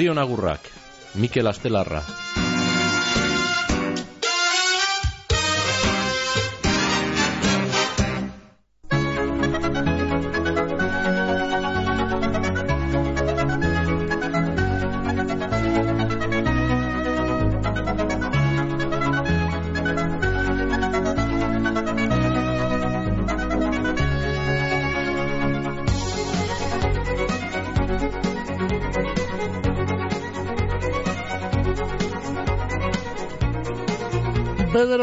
Zorion agurrak, Mikel Astelarra.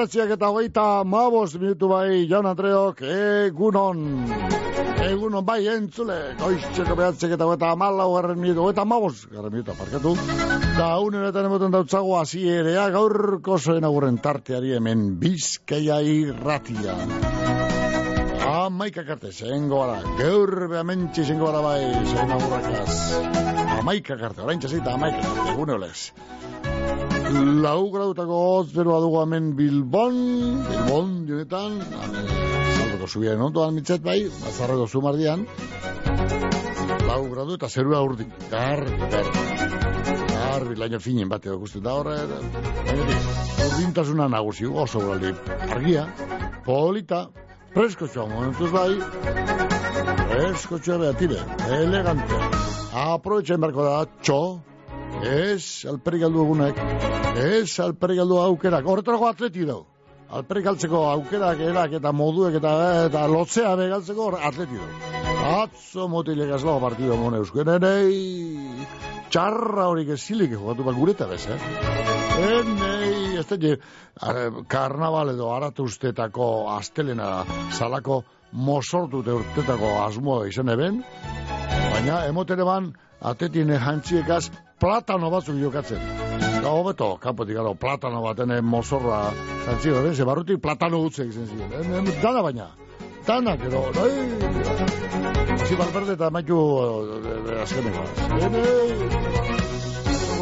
Bederatziak eta hogeita mabos minutu bai, Jaun Andreok, egunon. Egunon bai, entzule, goiztxeko behatziak eta hogeita malau garren minutu, hogeita mabos garren minutu, aparkatu. Da, unenetan emoten dautzago hasi erea, gaurko zoen agurren tarteari hemen bizkeia irratia. Amaika karte, zengo gara, gaur behamentsi zengo gara bai, zoen agurrakaz. Amaika karte, orain txasita, amaika karte, egune olez. Lau grautako hotz beroa dugu hemen Bilbon, Bilbon dionetan, zaldoko zubiaren ondoan mitzet bai, bazarreko zumardian, lau gradu eta zerua urdi, garbi, garbi, garbi, laino finen bate ikusten da horre, urdintasuna nagusi, oso galdi, argia, polita, preskotxoa momentuz bai, preskotxoa behatire, elegante, aprovetzen barko da, txo, Ez, alperik galdu egunek. Ez, alperik galdu aukerak. Horretarako atleti dau. Alperik galtzeko aukerak erak eta moduek eta, eta lotzea begaltzeko atleti dau. Atzo motilek azlago partido mone euskuen. Enei, txarra horik ez zilik jugatu bat gureta bez, eh? Enei, ez da, karnaval edo aratu ustetako astelena salako mosortute urtetako asmoa izan eben. Baina, emoten eban, atetine jantziekaz platano batzuk jokatzen. Da hobeto, kanpotik gara, platano baten mozorra jantzi garen, ze barrutik platano gutze egiten ziren. En, en, dana baina, dana, gero, nahi, hasi balberde eta maitu azkeneko.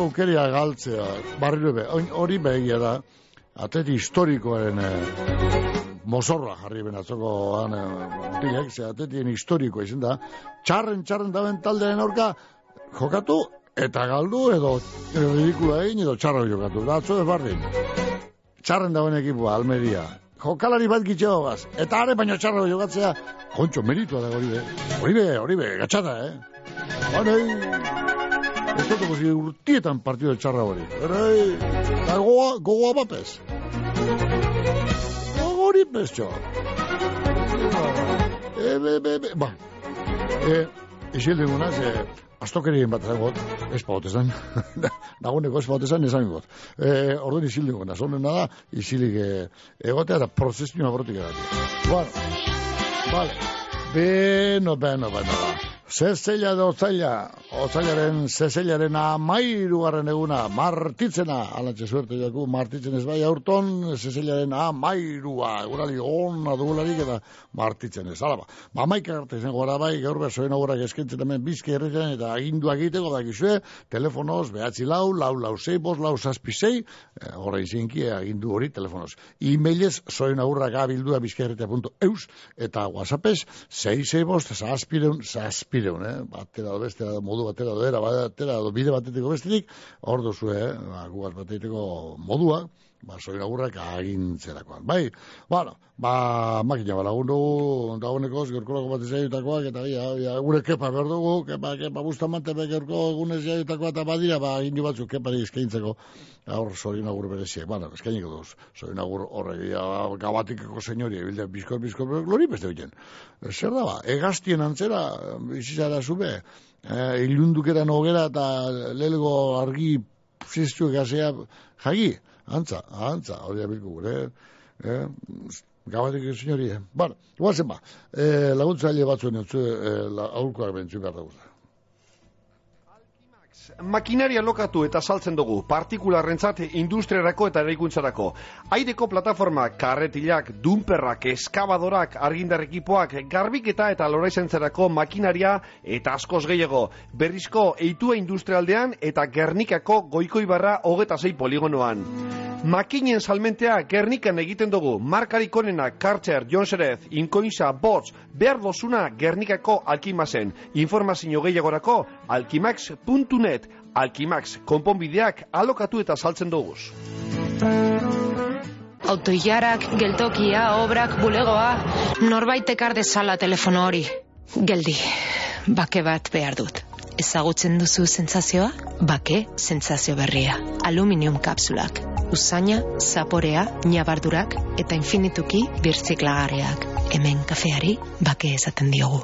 Aukeria galtzea, barri be, hori begia da, atleti historikoaren eh, mozorra jarri benatzoko eh, ze atletien historikoa izan da, txarren, txarren daben taldearen aurka, jokatu eta galdu edo ridikula egin edo txarra jokatu. Da, atzo ez bardin. Txarren dagoen ekipua, Almeria. Jokalari bat gitxeo gaz. Eta are baino txarra jokatzea, kontxo, meritua da hori be. Hori be, hori be, gatxata, eh? Hore, ez dut guzi urtietan partido txarra hori. Hore, da goa, goa bapez. Hori bez, txo. E, be, be, ba. E, isilde guna, ze, astokerien bat zagot, ez paut esan, naguneko ez paut esan, esan got. E, Orduan isildik gana, zonena da, isilik e, egotea da prozesioa bortik edatik. Bueno, vale, beno, beno, beno, beno. Zezela da otzaila, otzailaren zezelaren amairugarren eguna, martitzena, alantxe suerte jaku, martitzen ez bai aurton, zezelaren amairua, egurali onna dugularik eta martitzen ez, alaba. Ba, maika arte zen gora bai, gaur behar zoen eskentzen hemen bizki erretzen eta aginduak egiteko da gizue, telefonoz, behatzi lau, lau, lau, zei, bos, lau, zazpi, e, gora izinki, agindu hori, telefonoz. E-mailez, zoen agurrak abildua bizkerretea.eus, eta whatsappez, zei, zei, bos, zazpireun, zazpi, pireun, eh? Batera do beste, modu batera do era, batera do bide batetiko bestetik, hor dozu, eh? Ba, gugaz batetiko modua, ba, soin agurrak agintzerakoan. Bai, bueno, ba, makina balagun dugu, dagoenekoz, gerkolako bat izaiutakoak, eta ia, ia, gure kepa behar dugu, kepa, kepa, bustamante be gerko egunez izaiutakoa, eta badira, ba, indi batzuk kepari eskaintzeko, aur, soin agur bereziek, bueno, eskainiko duz, soin agur horre, ia, gabatikeko senyori, bilde, bizkor, bizkor, glori beste bilen. Zer da, ba, egaztien antzera, bizizara zube, eh, ilundukera nogera, eta lelgo argi, ziztu egazea, jagi, antza, antza, hori abilko gure, eh, gabatik señori, eh. Bueno, guazen ba, eh, laguntza aile batzuen entzu, eh, la, aurkoak bentzu behar dago. Makinaria lokatu eta saltzen dugu, partikularrentzat industriarako eta eraikuntzarako. Aireko plataforma, karretilak, dumperrak, eskabadorak, argindar ekipoak, garbiketa eta loraizentzerako makinaria eta askoz gehiago. Berrizko eitua industrialdean eta gernikako goiko ibarra hogeta zei poligonoan. Makinen salmentea gernikan egiten dugu, markarik onena, Kartzer, Jonserez, Inkoinza, Bots, behar dozuna gernikako alkimazen. Informazio gehiagorako, alkimax.net, Alkimax, konponbideak alokatu eta saltzen duguz. Autoilarak, geltokia, obrak, bulegoa, norbait ekar dezala telefono hori. Geldi, bake bat behar dut. Ezagutzen duzu sentsazioa? Bake sentsazio berria. Aluminium kapsulak. Usaina, zaporea, nabardurak eta infinituki birtziklagarriak. Hemen kafeari bake esaten diogu.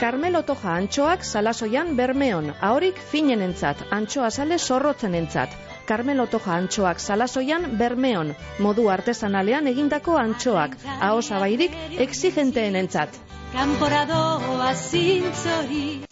Carmelo Toja antxoak salasoian bermeon, ahorik finen entzat, antxoa sale zorrotzen entzat. Carmelo Toja antxoak salasoian bermeon, modu artesanalean egindako antxoak, aho zabairik exigenteen entzat. Kanporadoa zintzori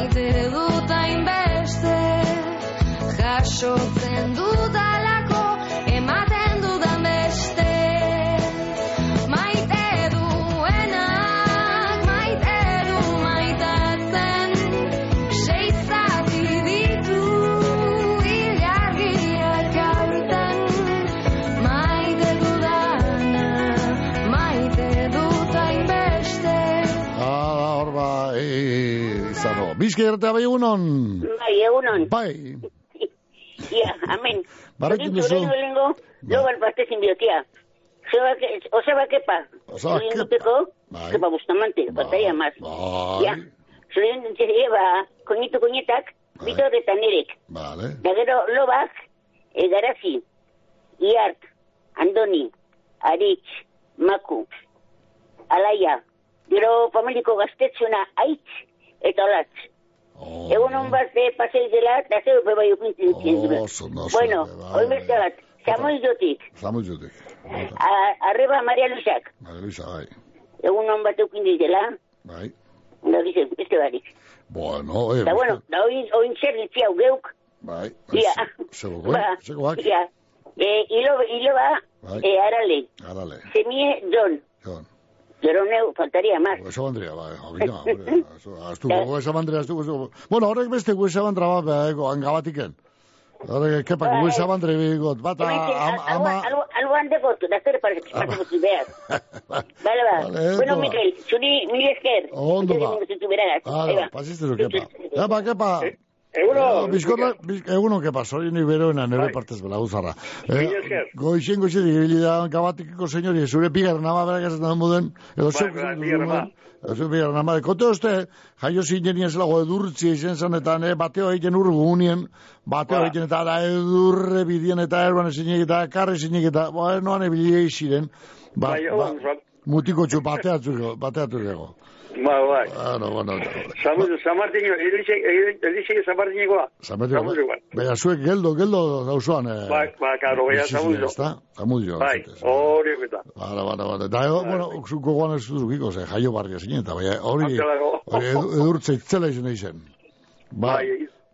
maite dut hainbeste jasotzen Bizka irratea bai egunon. Bai, egunon. Bai. Ia, amen. Barrekin duzu. Zure nuelengo, lo balpazte sin biotia. Osaba kepa. Osaba Zure kepa. nuteko, Bai. kepa bustamante, batalla más. Bai. Ja, zure nuteko eba, koñitu koñetak, Bai. bitor eta nerek. Vale. Da gero lobak, e, garazi, iart, andoni, aritz, maku, alaia, gero familiko gaztetzuna aitz eta olatz. Oh. Egun hon bat de pasei dela, da zeu beba jukintzen Oh, oso, oso, Bueno, bai, hoi bai. beste bat, Samuel jotik, Zamu jutik. a- arreba Maria Luisak, Maria Luisa, bai. egun hon bat dizela, Bai. da dice, beste barik. Bueno, eh. Da bueno, da oin, oin zer ditzi hau geuk, Bai. ia. Zego, Ba, zego, bak. ia. E, ilo, ilo ba, Bai. e, arale, Arale. semie don, Jon. Gero neu, faltaria más. Huesa bandria, bai. Abina, hombre. Astuko, huesa bandria, astuko, astuko. Bueno, horrek beste huesa bandra bat, bai, gabatiken. Horrek, kepak, Bai. huesa bandre bigot, bata, ama. Algo deko, da zer parece behar. Bale, ba. Bueno, ba. Mikel, zuri mil esker. Ondo ba. Zutu beragat. Ah, pasiste kepa. Kepa, kepa. Eguno. Bizkorra, biz, eguno kepa, sori ni beroena nere Bai. partez bela guzarra. Eh, goixen goixen ibili da gabatikiko señori, zure pigarren ama berak esaten muden, edo zeuk bai, esaten pigarren duen, ama. edo zeuk pigarren ama. Kote uste, jaio zinen ez lago edurtzi izen zen, eta ne, bateo egiten urgu unien, bateo Ba. egiten eta da edurre bidien eta erban ezinik eta karre ezinik eta, ba, noan ebili ziren, ba, Bai, ba, Sam- mutiko txu bateatu, bateatu. Ba, bai. Bueno, bueno, Samu, San Martino, Elisek San Martinekoa. Zametio, Zamudio, bai. baina zuek geldo, geldo gauzoan. Eh, Ba, ba, karo, baina bizi Zamudio. Ezta? Zamudio. Bai, hori eta. Bala, bala, bala. Da, ego, bueno, zuko guan ez duzukiko, ze, jaio barria zinen, eta baina hori, Antzelako. hori edu- edurtze itzela izan eizen. Ba, Bai,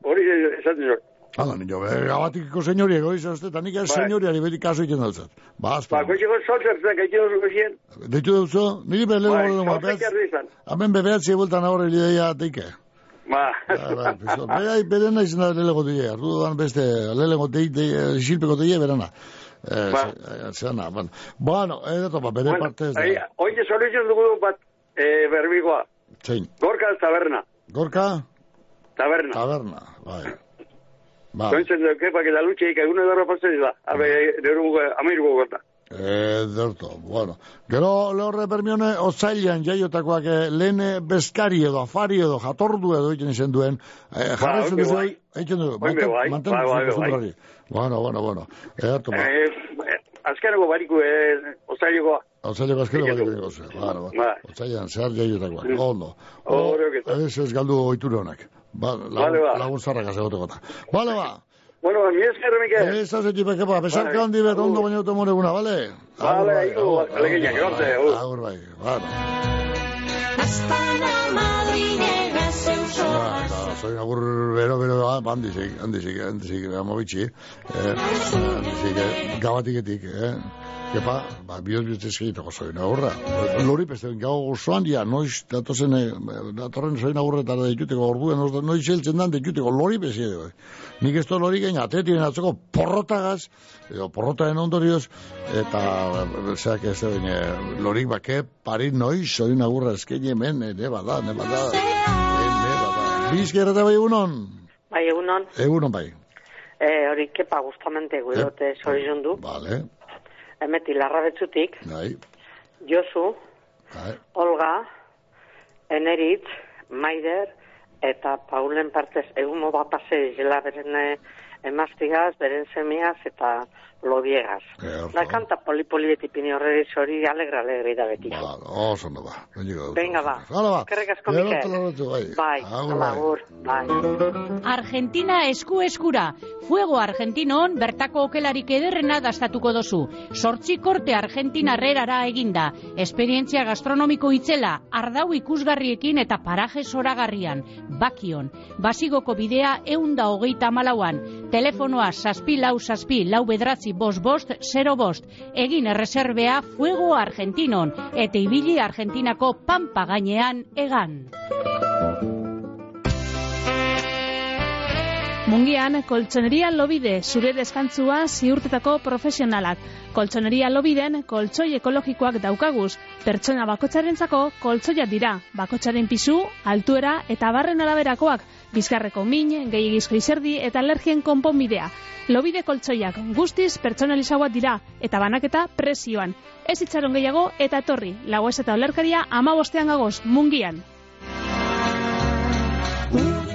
hori esaten zuen. Hala, nio, be, gabatikiko senyori ego izan uste, eta nik ez Bai. senyoriari beti kaso egiten dautzat. Ba, Ba, azpan. koiteko soltzertzen, gaitu duzu zien. Deitu dauzo, niri bele Bai, dugu, ba, soltzek jarri izan. hemen bebeatzi ebultan ahorre lideia teike. Ba. Bai, bai, pizko. Bai, bere nahi zena lelego teie, ardu dan beste, lelego teie, teie, silpeko teie, berana. Eh, Ba. ze- zena, bueno. Bueno, edo topa, bere Bueno, parte ez da. Ointe soluzion dugu bat, eh, berbigoa. Zein, Gorka taberna. gorka, Taberna. taberna, bai. Ba, Zointzen dut, kepa, que la lucha ika, egun edarra pasen da. Abe, neru, amiru gota. eh, derto, bueno. Gero, lehorre permione, otzailean jaiotakoak eh, lehen bezkari edo, afari edo, jatordu edo egiten izan duen, eh, jarraitzen oinbe duzu, bai. egiten mantendu bai, bai. zuntrari. Bueno, bueno, bueno. Ederto, ba. Eh, azkeneko bariku, eh, ozailekoa. Otzaileko azkero bat du. egiten gozu. Ba. Bai. Otzailean, zehar jaiotakoak, ondo. Hori oketa. Ez ez galdu oiture honak. Ba, lagun, Vale, ba. lagun zarrak azegote gota. Bale, ba. Bueno, mi esker, Mikel. Ez hau zetxipe, kepa, besarka Bai, handi bet, ondo agur. baina automore guna, bale? Vale, Agur, bai, hiru, agur, aleginak, agur, gorte, agur. Bai, bueno. Azpana madrinera zeu Ja, zoaz eta, soy agur bero, bero, ah, handizik, handizik, handizik, amabitxi, eh, handizik, gabatiketik, eh, kepa, ba, bioz bioz eskegitako soin agurra. Lori peste, gau gozoan dia, noiz, datozen, eh, datorren soin agurretara dituteko, orduen, noiz heltzen dan dituteko, lori peste, eh. nik ez to lori gain, atretien atzeko porrotagaz, edo porrotaren ondorioz, eta, zeak ez da, baina, lorik bake, parit noiz, soin agurra eskegi hemen, eh, ne bada, ne bada, ne bada. Bizker eta bai egunon, Bai, egunon, egunon bai. e, hori kepa gustamente guidote Eh, zorizun du. Vale, Emeti larra betzutik, bai, Josu, bai, Olga, Eneritz, Maider, eta Paulen partez egun moba pase zela beren eh, emaztigaz, beren semiaz eta lodiegaz. Ederto. Da kanta poli-poli etipini horre hori alegra alegre da beti. ba, oso no ba. Venga, ba. Hala ba. Eskerrik asko, Mikel. bai. Agur, bai. Argentina esku eskura. Fuego Argentinon bertako okelarik ederrena dastatuko dozu. Sortzi korte Argentina herrerara eginda. Esperientzia gastronomiko itzela, ardau ikusgarriekin eta paraje zoragarrian. Bakion. Basigoko bidea eunda hogeita malauan. Telefonoa saspi lau saspi lau bedratzi bost bost zero bost. Egin erreserbea Fuego Argentinon. Eta ibili Argentinako pampa gainean egan. Mungian, koltsoneria lobide, zure deskantzua ziurtetako profesionalak. Koltsoneria lobiden, koltsoi ekologikoak daukaguz. Pertsona bakotxarentzako koltsoiak dira. Bakotxaren pisu, altuera eta barren araberakoak. Bizkarreko min, gehiagizko izerdi eta alergien konponbidea. Lobide koltsoiak guztiz pertsonalizagoak dira eta banaketa presioan. Ez itxaron gehiago eta etorri. Lagoez eta olerkaria ama bostean gagoz, mungian.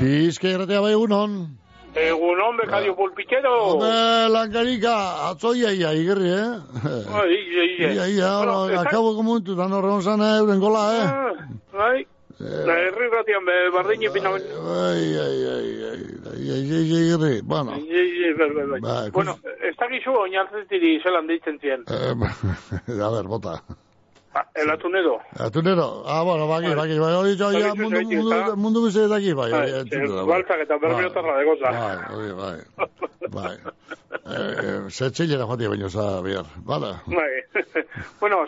Bizka irratea bai egunon. Egunon, bekadio pulpitero. Hombre, lankarika, atzoia ia, igerri, eh? Ia, ia. Ia, ia, eta- akabo komuntu, dan horregon zan euren gola, eh? Ah, La herri ratian be, bardini pina. Ai, ai, ai, ai, ai, ai, bueno. Bai, Bueno, ez dakizu oinartzetiri zelan deitzen zien. Eh, a ver, bota. Ah, El atunedo. Atunero, ah, bueno, baki, baki, bai, hori jo, ja, mundu, zaitik, mundu, ezta? mundu guztietaki, bai, hori, atunero, bai. baltzak eta bermiotarra de goza. Bai, hori, bai, bai. Zetxilera joatia baino za, bihar, bale? Bai. bueno,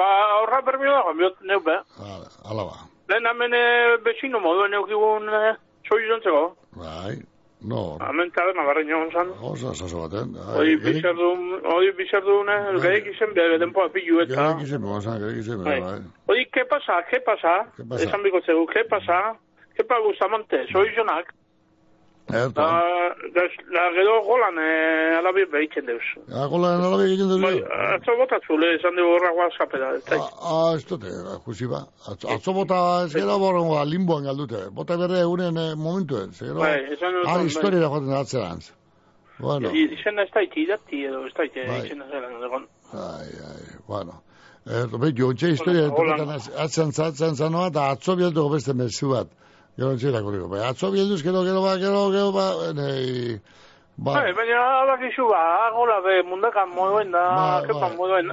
ba, horra bermio dago, biot neu be. Bale, ala ba. Lehen hemen eh, bezino moduen eukigun eh, soi jontzeko. Bai, no, Hemen taberna barrein egon zan. oza, zazo baten. Hoi bizardun, hoi bizardun, el gaik izen bere denpoa pilu eta. Gerek izan, gozan, gerek izan, Bai. bai. Oye, ¿qué pasa? ¿Qué pasa? Esan biko zegu, ¿qué pasa? ¿Qué pasa, Bustamante? Soy Jonak. Erto, La, la, la gero golan eh, alabi behitzen deuz. agola nola egiten duzu? Bai, atzo botatzule, esan dugu horra guazkapera. Ah, ez dute, jusi ba. Atzo, atzo bota, ez gero borongo, limboan galdute. Bota berre egunen eh, momentuen, ze gero, Bai, esan dut, ah, bai. historia da atzerantz. Bueno, Izena ez daiti idati edo, ez daiti Bai. izena zelan egon. ai, ai, bueno. Erto, behi, jontxe historia, Bueno, topetan atzen zatzen zanoa, eta atzo bieltuko beste mesu bat. Gero ontxe irakurriko. Bai, atzo bieltuz, gero, gero, ba, gero, gero, ba, nei, ba, Bai, baina alakizu ba, gola be mundakan moduen da, kepan moduen.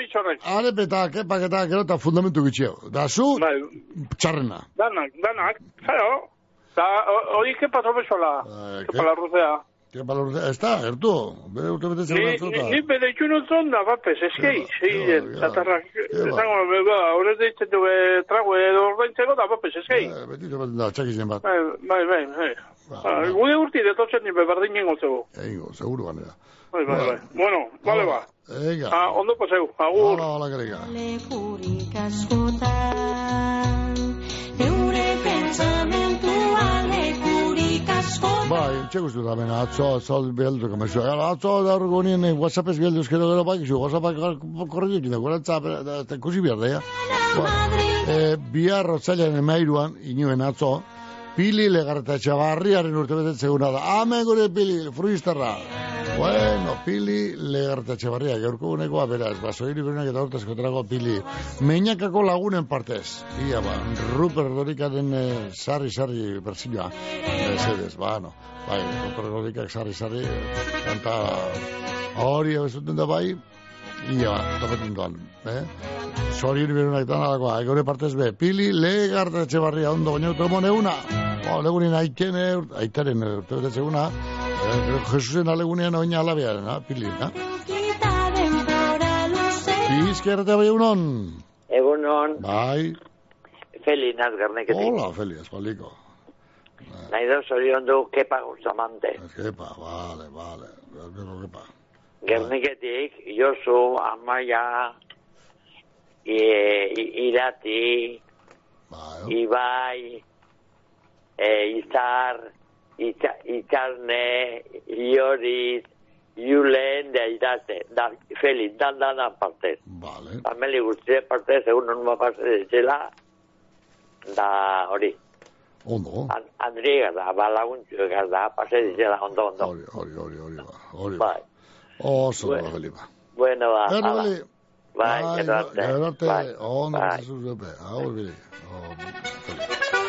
bitxorrek. Arepe eta kepak eta gero eta fundamentu gitxeo. Da zu, Bai, txarrena. danak, danak, zero. Da, hori kepa tropezola, kepa la lorte, ez da, ertu, bere urte bete Ni, zegoen ni, ni bere txunut zonda, bapes, eskei, zeiden, zatarrak, zango, ba, horrez deitzen du, be, trago edo ordaintzeko da, bapes, eskei. Beti topaten da, txakizen bat. Bai, bai, bai, bai. Ah, Gude urti detotzen ni beberdin nengo zego. Egingo, seguru ganera. Bai, bai, bai. Bueno, bale ba. Ega. Ah, ondo paseu, agur. Hola, hola, gareka. Lekurik askotan Eure pentsamentua lekurik askotan Bai, txe guztu da, bena, atzo, atzo, mesu. Gara, atzo, da horreko nien, eh, whatsappez bieldu eskero gero bai, zu, whatsappak korretu ekin da, WhatsApp, da, da, kusi behar da, ja. Eh, bihar rotzailean emairuan, inuen atzo, pili legarta txabarriaren urte betetzeguna da. Hemen gure pili, fruistarra. Bueno, pili legarta txabarria, gaurko gunekoa beraz, basoiri berenak eta hortazko trago pili. Meinakako lagunen partez. Ia, ba, Rupert Dorikaren eh, sarri-sarri bersioa. Mercedes, ba, no. Bai, Rupert Dorikak sarri-sarri, kanta hori abezuten da bai, Ia, ba, topetin doan, eh? Zori hori berunak eta nalakoa, egore partez be, pili, legarta etxe barria ondo, baina utromon eguna, o, legunin aiten, eh, urt- aitaren eh, urte betetze eh, Jesusen alegunean oina alabearen, ha, pili, ha? Luze Bizkerrate bai egunon, Egunon, bai, Feli Nazgarneketik. hola, Feli, espaldiko, Nahi da zorion du kepa guztamante. kepa, vale, vale, berko kepa, Gerneketik, Josu, Amaia, i, Irati, Ibai, e, Izar, Ita, Itarne, Ioriz, Julen, da Irate, da, Feli, dan dan dan partez. Vale. Famili guztie partez, egun non mapase zela, da hori. ondo, An, Andriega da, balaguntxu da, pase zela ondo, ondo. hori, hori, hori, hori, ba, hori, Bai. oso, Bueno. ba, Feli, ba. Bueno, ba, Bueno. Feli, Bai, gero arte. gero arte, ondo, bai. Jesus bepe, agur bide, oh,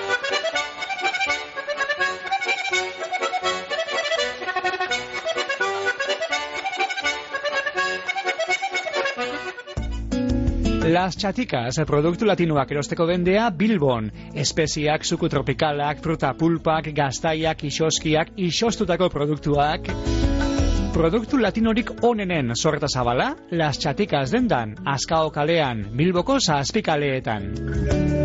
Las Chaticas, produktu latinoak erosteko bendea Bilbon. Espeziak, suku tropikalak, fruta pulpak, gaztaiak, isoskiak, isostutako produktuak. Produktu latinorik onenen sorta zabala, Las Chaticas dendan, Azkao kalean, Bilboko zazpikaleetan.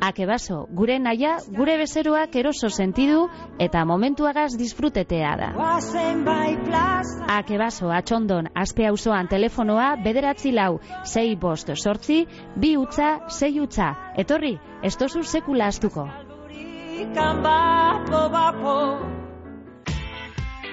Akebaso, gure naia, gure bezeroak eroso sentidu eta momentuagaz disfrutetea da. Akebaso, atxondon, aspe auzoan telefonoa bederatzi lau, sei bost sortzi, bi utza, sei utza. Etorri, ez tozu sekula astuko.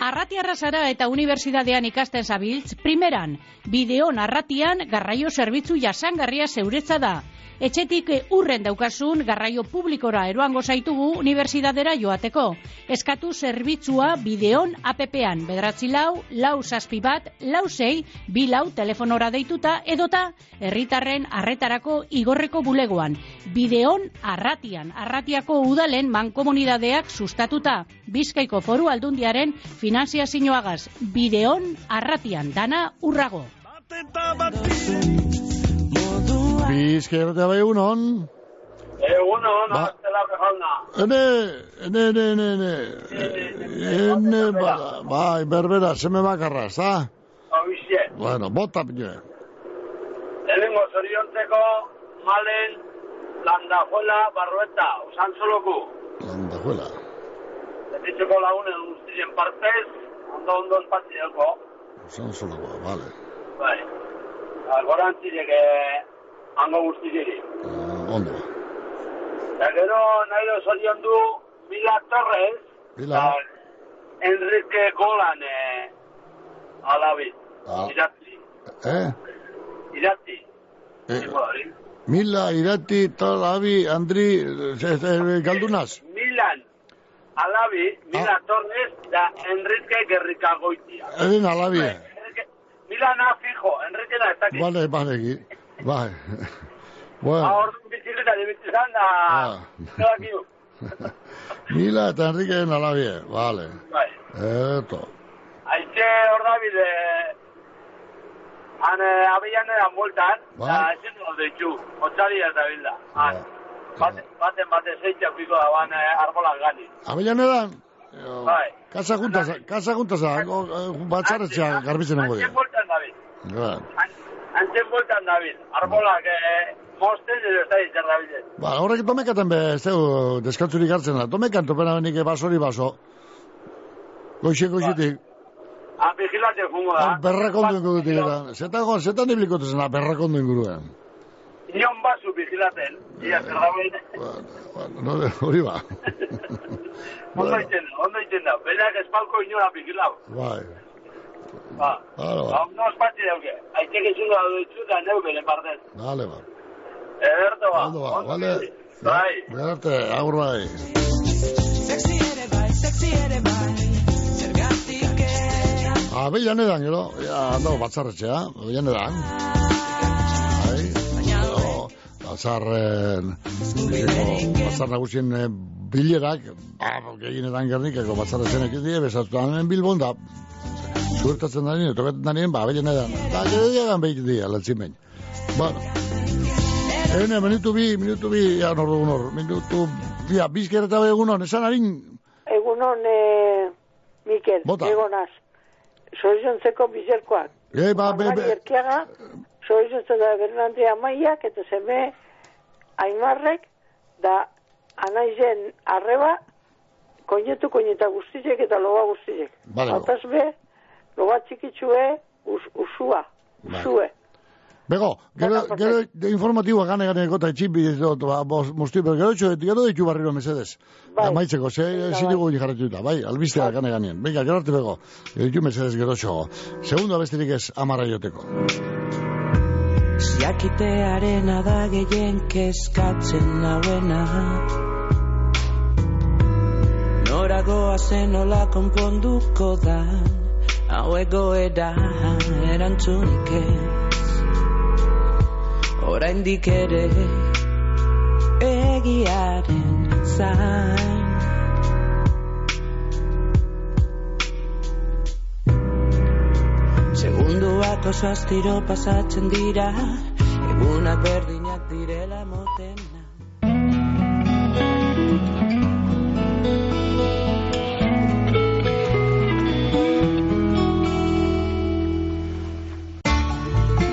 Arratiarra zara eta unibertsitatean ikasten zabiltz, primeran, bideon arratian garraio zerbitzu jasangarria zeuretza da. Etxetik eh, urren daukasun garraio publikora eroango zaitugu unibertsitatera joateko. Eskatu zerbitzua bideon APP-an, bederatzi lau, lau zazpi bat, lau sei, bi lau telefonora deituta edota herritarren arretarako igorreko bulegoan. Bideon arratian, arratiako udalen mankomunidadeak sustatuta. Bizkaiko foru aldundiaren finanziazioagaz. Bideon arratian, dana urrago. Bizkerta bai egunon. Egunon, Ba- Marcela jauna. Ene, ene, ene, ene, ene. Ene, ba- bai, berbera, seme bakarra, za? Hoize, Bueno, bota pine. lehenengo zoriontzeko malen landajuela barrueta, usan soloku. Landa, juela. Zerbitzeko lagunen guztien partez, ondo ondo espatzioko. Son solo, vale. Bai. Algorantzirek eh, hango guztiziri. Eh, Ondo. Eta gero nahi do zorion du Mila Torres, Bila. eta Enrique Golan eh, alabi. Ah. Iratzi. Eh? Iratzi. Eh. Mila, Irati, Talabi, Andri, eh, eh, Galdunaz. Milan, Alabi, Mila Torres, da Enrique Gerrikagoitia. Eden alabi. Enrique, Milana fijo, Enrique da ez dakit. Vale, vale, gi. Bai. Ba, Bueno, orduan bizikleta dibitzizan, da, Ah. zebakiu. Mila eta Enrique den alabi. Vale. Bai. Eto. Aitxe hor da bide, han eh, abian edan bueltan, Bai. da ezin dut ditu, otxari eta bilda. Han, bate, baten bate zeitzak piko da, ban eh, arbolak gani. Abelan edan, Bai. kasa juntas, kasa juntas, batzarretxea garbitzen nago Antzen bueltan dabil, Ja. Antzen bueltan dabil, arbolak eh, mosten edo ez da izan dabilen. Ba, horrek tomekaten be, ez dugu, deskantzurik hartzen da. Tomekan topena benik basori baso. Goixe, goixetik. Han vigilatzen jungo da. Hor berrakondu ingurutik eta. Zetan, zetan iblikotu zena berrakondu inguruen. Ion basu vigilaten, ia zer dagoen. No, hori ba. Ondo iten, ondo iten da. Benak espalko inora vigilau. Bai. Ba, Claro, ba, ba. ondo espatzi dauke. Aitek ezin da duitzu da neu bere partez. Dale, ba. Ederto ba. Ondo ba, vale. Bai. Berarte, agur bai. Abeian edan, gero, ja, ando, batzarretxea, abeian edan. Gero, batzar nagusien eh, bilerak, ba, gehien edan gernikeko batzarretzen ekidie, besatu hemen Bilbon da, zuertatzen da nien, tokatzen da nien, ba, abeian edan. Da, gero diagan behit dira, latzimen. Bueno, Ene, minutu bi, minutu bi, ja, nordu nor, minutu, bia, bizkereta egunon, esan harin, Egunon, eh, Mikel, Bota. egonaz. Soizontzeko bizerkoak. e, ba, be, be, erkiaga, soizontzeko Bernante Amaiak, eta zeme Aimarrek, da anaizen arreba, koinetu koineta guztizek eta loba guztizek. Bale, bo. Otaz be, loba txikitsue, us, usua, usue. Bego, gero, gero de informatiboa gane gane gota etxipi ez dut, ba, mosti, pero gero etxo, gero ditu barriro mesedes. Bai. Amaitzeko, ze, zinigu bai. jarretuta, bai, albistea gane ganean. Venga, gero arte bego, gero ditu mesedes gero txogo. Segundo besterik ez, amarra joteko. Jakitearena da gehien kezkatzen nauena. Noragoa zen nola konponduko da Hau egoera erantzunik ez. Oraindik ere egiaren zain Oso astiro pasatzen dira Egunak berdinak direla motena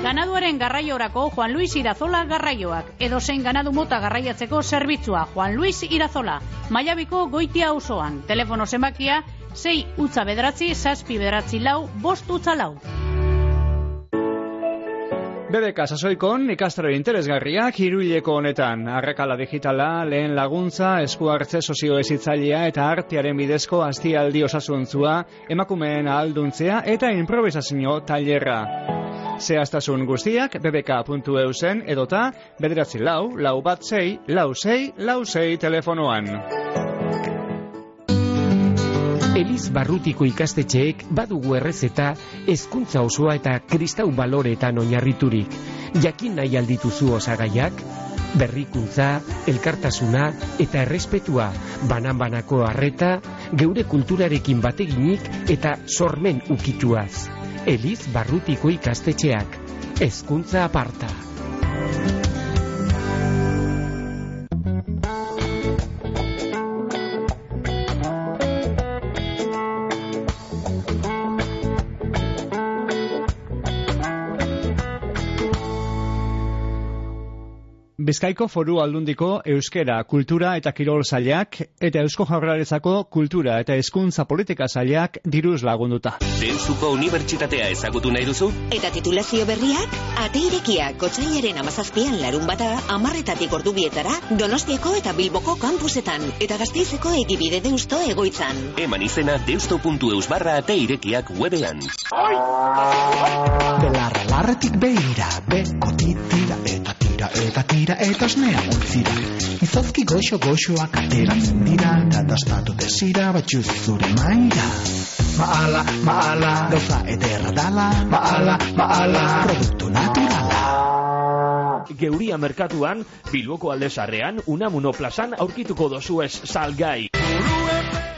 Ganaduaren garraiorako Juan Luis Irazola garraioak. Edo zein ganadu mota garraiatzeko zerbitzua Juan Luis Irazola. Maiabiko goitia auzoan. Telefono zenbakia 6 utza bederatzi, zazpi bederatzi lau, bost utza lau. BBK sasoikon ikastaro interesgarriak hiruileko honetan. Arrekala digitala, lehen laguntza, eskuartze sozioezitzailea eta artearen bidezko aztialdi osasuntzua, emakumeen ahalduntzea eta improvisazio tailerra. Zehaztasun guztiak bbk.eu zen edota bederatzi lau, lau bat sei, lau sei, lau sei telefonoan. Eliz Barrutiko ikastetxeek badugu errezeta hezkuntza osoa eta kristau baloretan oinarriturik. Jakin nahi aldituzu osagaiak? Berrikuntza, elkartasuna eta errespetua, banan-banako harreta, geure kulturarekin bateginik eta sormen ukituaz. Eliz Barrutiko ikastetxeak. Hezkuntza aparta. Bizkaiko foru aldundiko euskera, kultura eta kirol zailak eta eusko jaurlaritzako kultura eta hezkuntza politika zailak diruz lagunduta. Deustuko unibertsitatea ezagutu nahi duzu? Eta titulazio berriak, ate irekiak otxailaren amazazpian larun bata, amarretatik ordubietara, donostiako eta bilboko kampusetan, eta gazteizeko egibide deusto egoitzan. Eman izena deusto.eus barra ate irekiak webean. Belarra larretik behira, beko titira tira eta tira eta osnea ontzira. Izozki goxo goxoak ateratzen dira, eta dastatu desira batxuz zure maira. Maala, maala, gauza ederra dala, maala, maala, produktu naturala. Geuria merkatuan, Bilboko aldezarrean, Unamuno plazan aurkituko dozu ez salgai.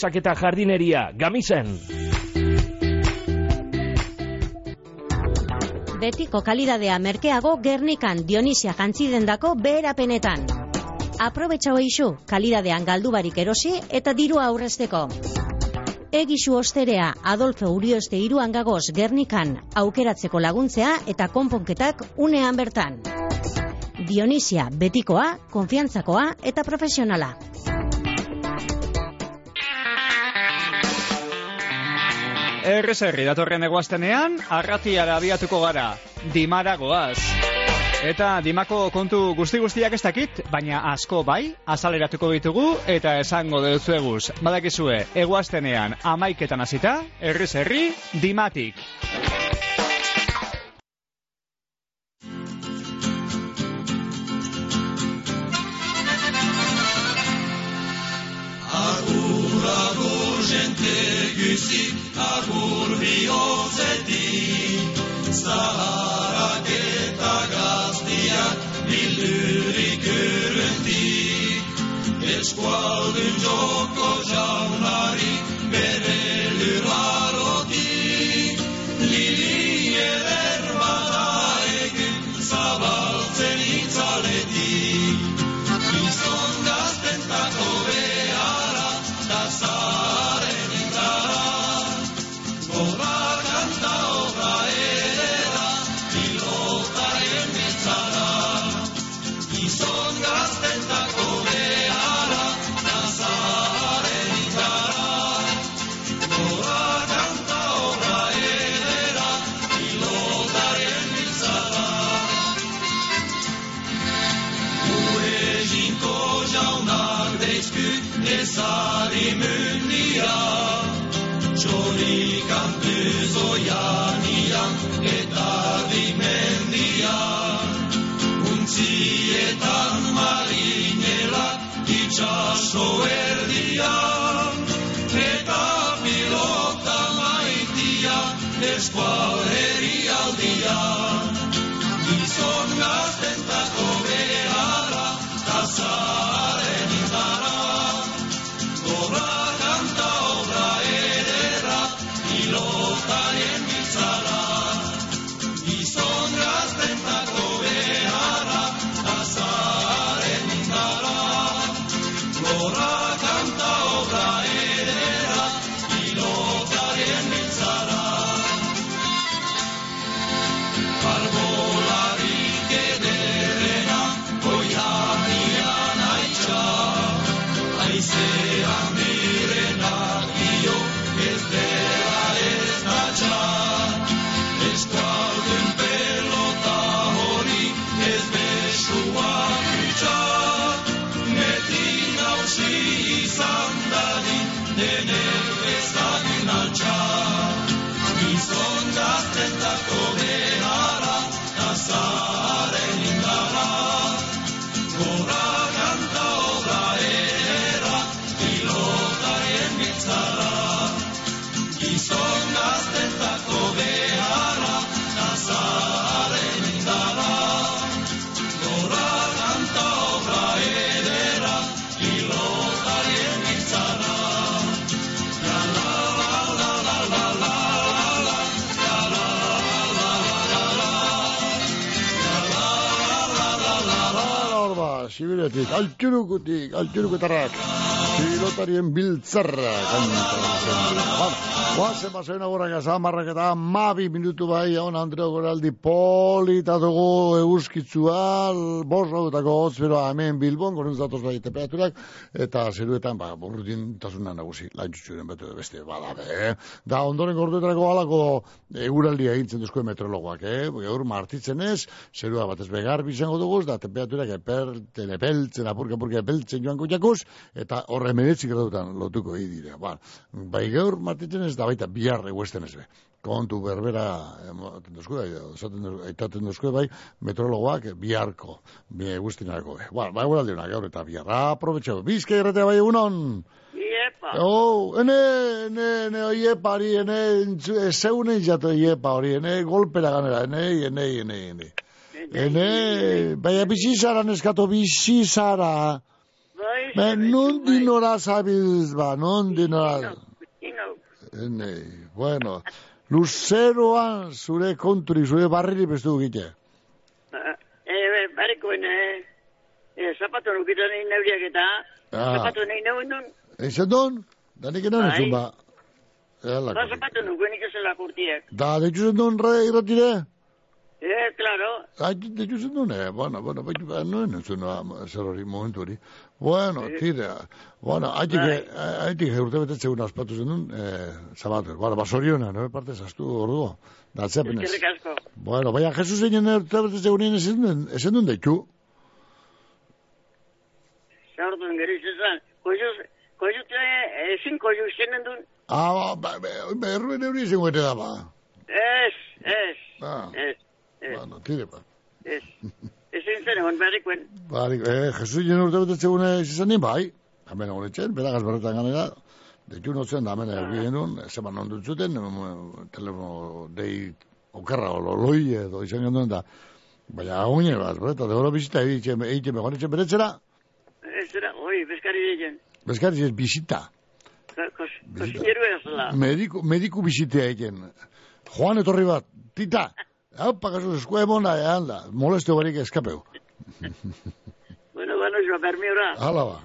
trabiesak eta jardineria, gamisen. Betiko kalidadea merkeago Gernikan Dionisia jantzidendako beherapenetan. Aprobetxau eixu, kalidadean galdubarik erosi eta dirua aurrezteko. Egisu osterea Adolfo Urioste iruan gagoz Gernikan aukeratzeko laguntzea eta konponketak unean bertan. Dionisia betikoa, konfiantzakoa eta profesionala. Errez herri datorren eguaztenean, arratiara abiatuko gara, dimara goaz. Eta dimako kontu guzti guztiak ez dakit, baina asko bai, azaleratuko ditugu eta esango deutzueguz. Badakizue, eguaztenean amaiketan hasita, errez herri, dimatik. Agur, jente guzik, agur bihotzetik, zaharak eta gaztiak bildurik urrentik. Eskualdun joko jaunari Sibiretik, altxurukutik, altxurukutarrak, pilotarien biltzarra, kantatzen. Ba, Guazen basoen agurrak azamarrak eta mabi minutu bai, hon Andreo Goraldi polita dugu euskitzua, bos gautako hotz, pero hemen Bilbon, gorentz datoz bai temperaturak, eta zeruetan, ba, burrutin tasuna nagusi, lantxutxuren betu beste, bada, eh? Da, ondoren gorduetarako alako eguraldia egintzen duzko meteorologoak, eh? Gaur martitzen ez, zerua batez begar bizango dugu, da temperaturak eperten, epeltzen, apurka, apurka, epeltzen joango jakuz, eta horre meretzik gradutan lotuko dira. Ba, bai gaur martitzen ez, da baita bihar eguesten ez be. Kontu berbera, ematen duzko, esaten duzko, aitaten duzko, bai, meteorologoak biharko, bi egustenako. Ba, bai guraldi gaur eta bihar. Aprobetxo, bizka erratea bai egunon. Iepa. Oh, ene, ene, ene, oiepa hori, ene, e, zeunen jatu oiepa hori, ene, golpera ganera, ene, ene, ene, ene. Ene, baina bizi zara neskato, bizi zara. Bai, Ba, nondi nora zabiltz, ba, nondi nora. Ene, bueno, luzeroan zure konturi, zure barriri bestu gite. Eh, eh, e, barrekoen, e, eh, e, zapatu nukito nahi neuriak eta, ah. zapatu nahi neuen nun. Eizen duen, danik enan bai. ezun ba. Ba, zapatu nukuen ikasen lakurtiek. Da, deitu zen duen re irratire? Eh, claro. Ah, deitu zen duen, eh, bueno, bueno, ba, baina no, entzun ba, zer hori momentu hori. Bueno, tira, bueno, haitik, Bai. haitik urte betetze una ospatu zen eh, zabatu, bueno, basoriona, no, parte zaztu orduo, da atzepenez. eskerrik asko. Bueno, baina Jesus egin urte betetze unien ezen duen, deitu. Zaurtun gero izan, koizuz, koizuz, eh, ezin koizuz zenen duen, Ah, ba, ba, berruen euri izango ete da, ba. ez, ez, Ah, ez, ez, bueno, tire, ba. ez. Ezin zen egon barikoen, Bari, eh, Jesus egin urte betetze unien izan bai. Hemen egon etxen, beragaz berretan ganera, deitu notzen da hemen egin genuen, zeman non dut zuten, telefono dei okerra, o loi edo izan genuen da. Baina agune bat, bereta, de oro bizita egiten, egiten begon etxen beretzera, ez era, oi, beskari diken, bezkari ez bizita. kosineru ez la. Mediku, mediku bizitea egiten. Joan etorri bat, tita, hau pagazu eskua emona, ean da, molestio barik eskapeu. Bueno, bueno, jo, bermiura, Hala ba,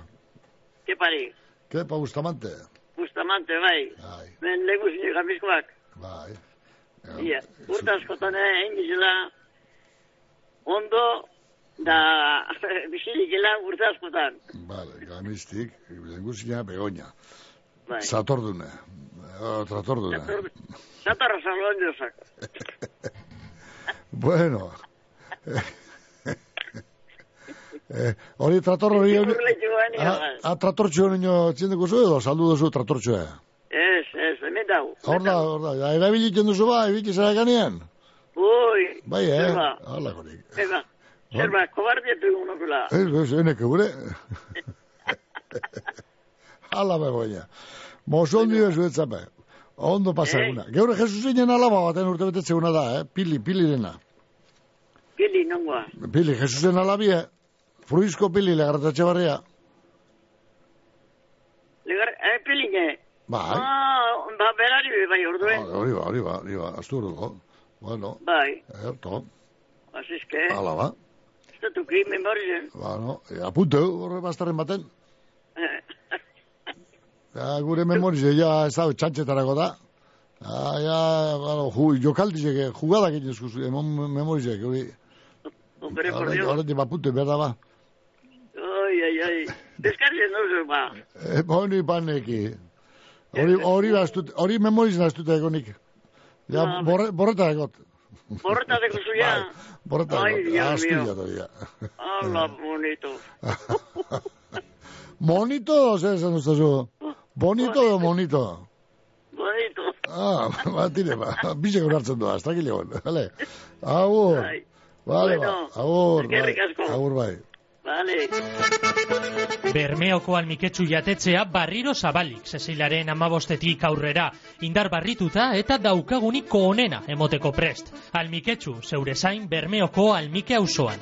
ke pari, kepa Bustamante. Bustamante, bai, men legu zine gamizkoak. Bai. Ia, urte askotan eh, egin dizela, ondo, da, bizilikela urte askotan. Vale, gamistik, lenguzina begoña. Bai. Zatordune. Eh, Tratordune. Zatarra salon jozak. Bueno. eh, hori trator hori... Ah, bai. ah, tratortxo nino txindeko zu edo, saldu duzu tratortxoa. Ez, ez, hemen dau. Hor da, hor da, ja, erabilitzen duzu ba, ibiti zara ganean. Ui, Bai, eh? Eba. Hala gorik. eba, Zer ba, kobardia tu monokula. Ez, ez, enek gure. Ala begoia. Moson dio ez betzape. Ondo pasaguna. Geure Jesusinen alaba baten urte betetzeuna da, eh? Pili, pilirena. Pili, nongoa. Pili, Jesusen alabie. Fruizko pili, legartatxe barria. Legar, eh, pili, ne? Bai. Ah, ba, berari bai orduen. Hori ba, hori ba, hori ba, astu urduko. Bueno, Bai, erto, así es que... ala ba. Ez da tuki memorien. Bueno, e, apunte, horre bastarren baten. Ja, gure memorize, ja, ez da, txantxetarako da. Ja, ja, bueno, ju, jokaldizek, jugadak egin eskuz, emon memorizek, hori. Hombre, por Dios. Horretik, apunte, berda ba. Ai, ai, ai. Deskarzen no ba. E, hori paneki. Hori, hori bastut, hori memorizen astut egonik. Ja, Ah, borre, borreta egot. Borreta de kusuya. Borreta Ai, egot. Dios Astu mío. ja, todavía. Ala, bonito. Monito, zer esan ustazu? Bonito edo monito? Bonito. Ah, ba, tire, ba, bize hartzen doa, ez dakile hon, vale? Agur, Vale, ba, Bueno, agur, bai, agur, bai. Vale. Bermeoko almiketsu jatetzea barriro zabalik, Cecilaren amabostetik aurrera, indar barrituta eta daukaguniko onena emoteko prest. Almiketsu, zeure zain Bermeoko almike auzoan.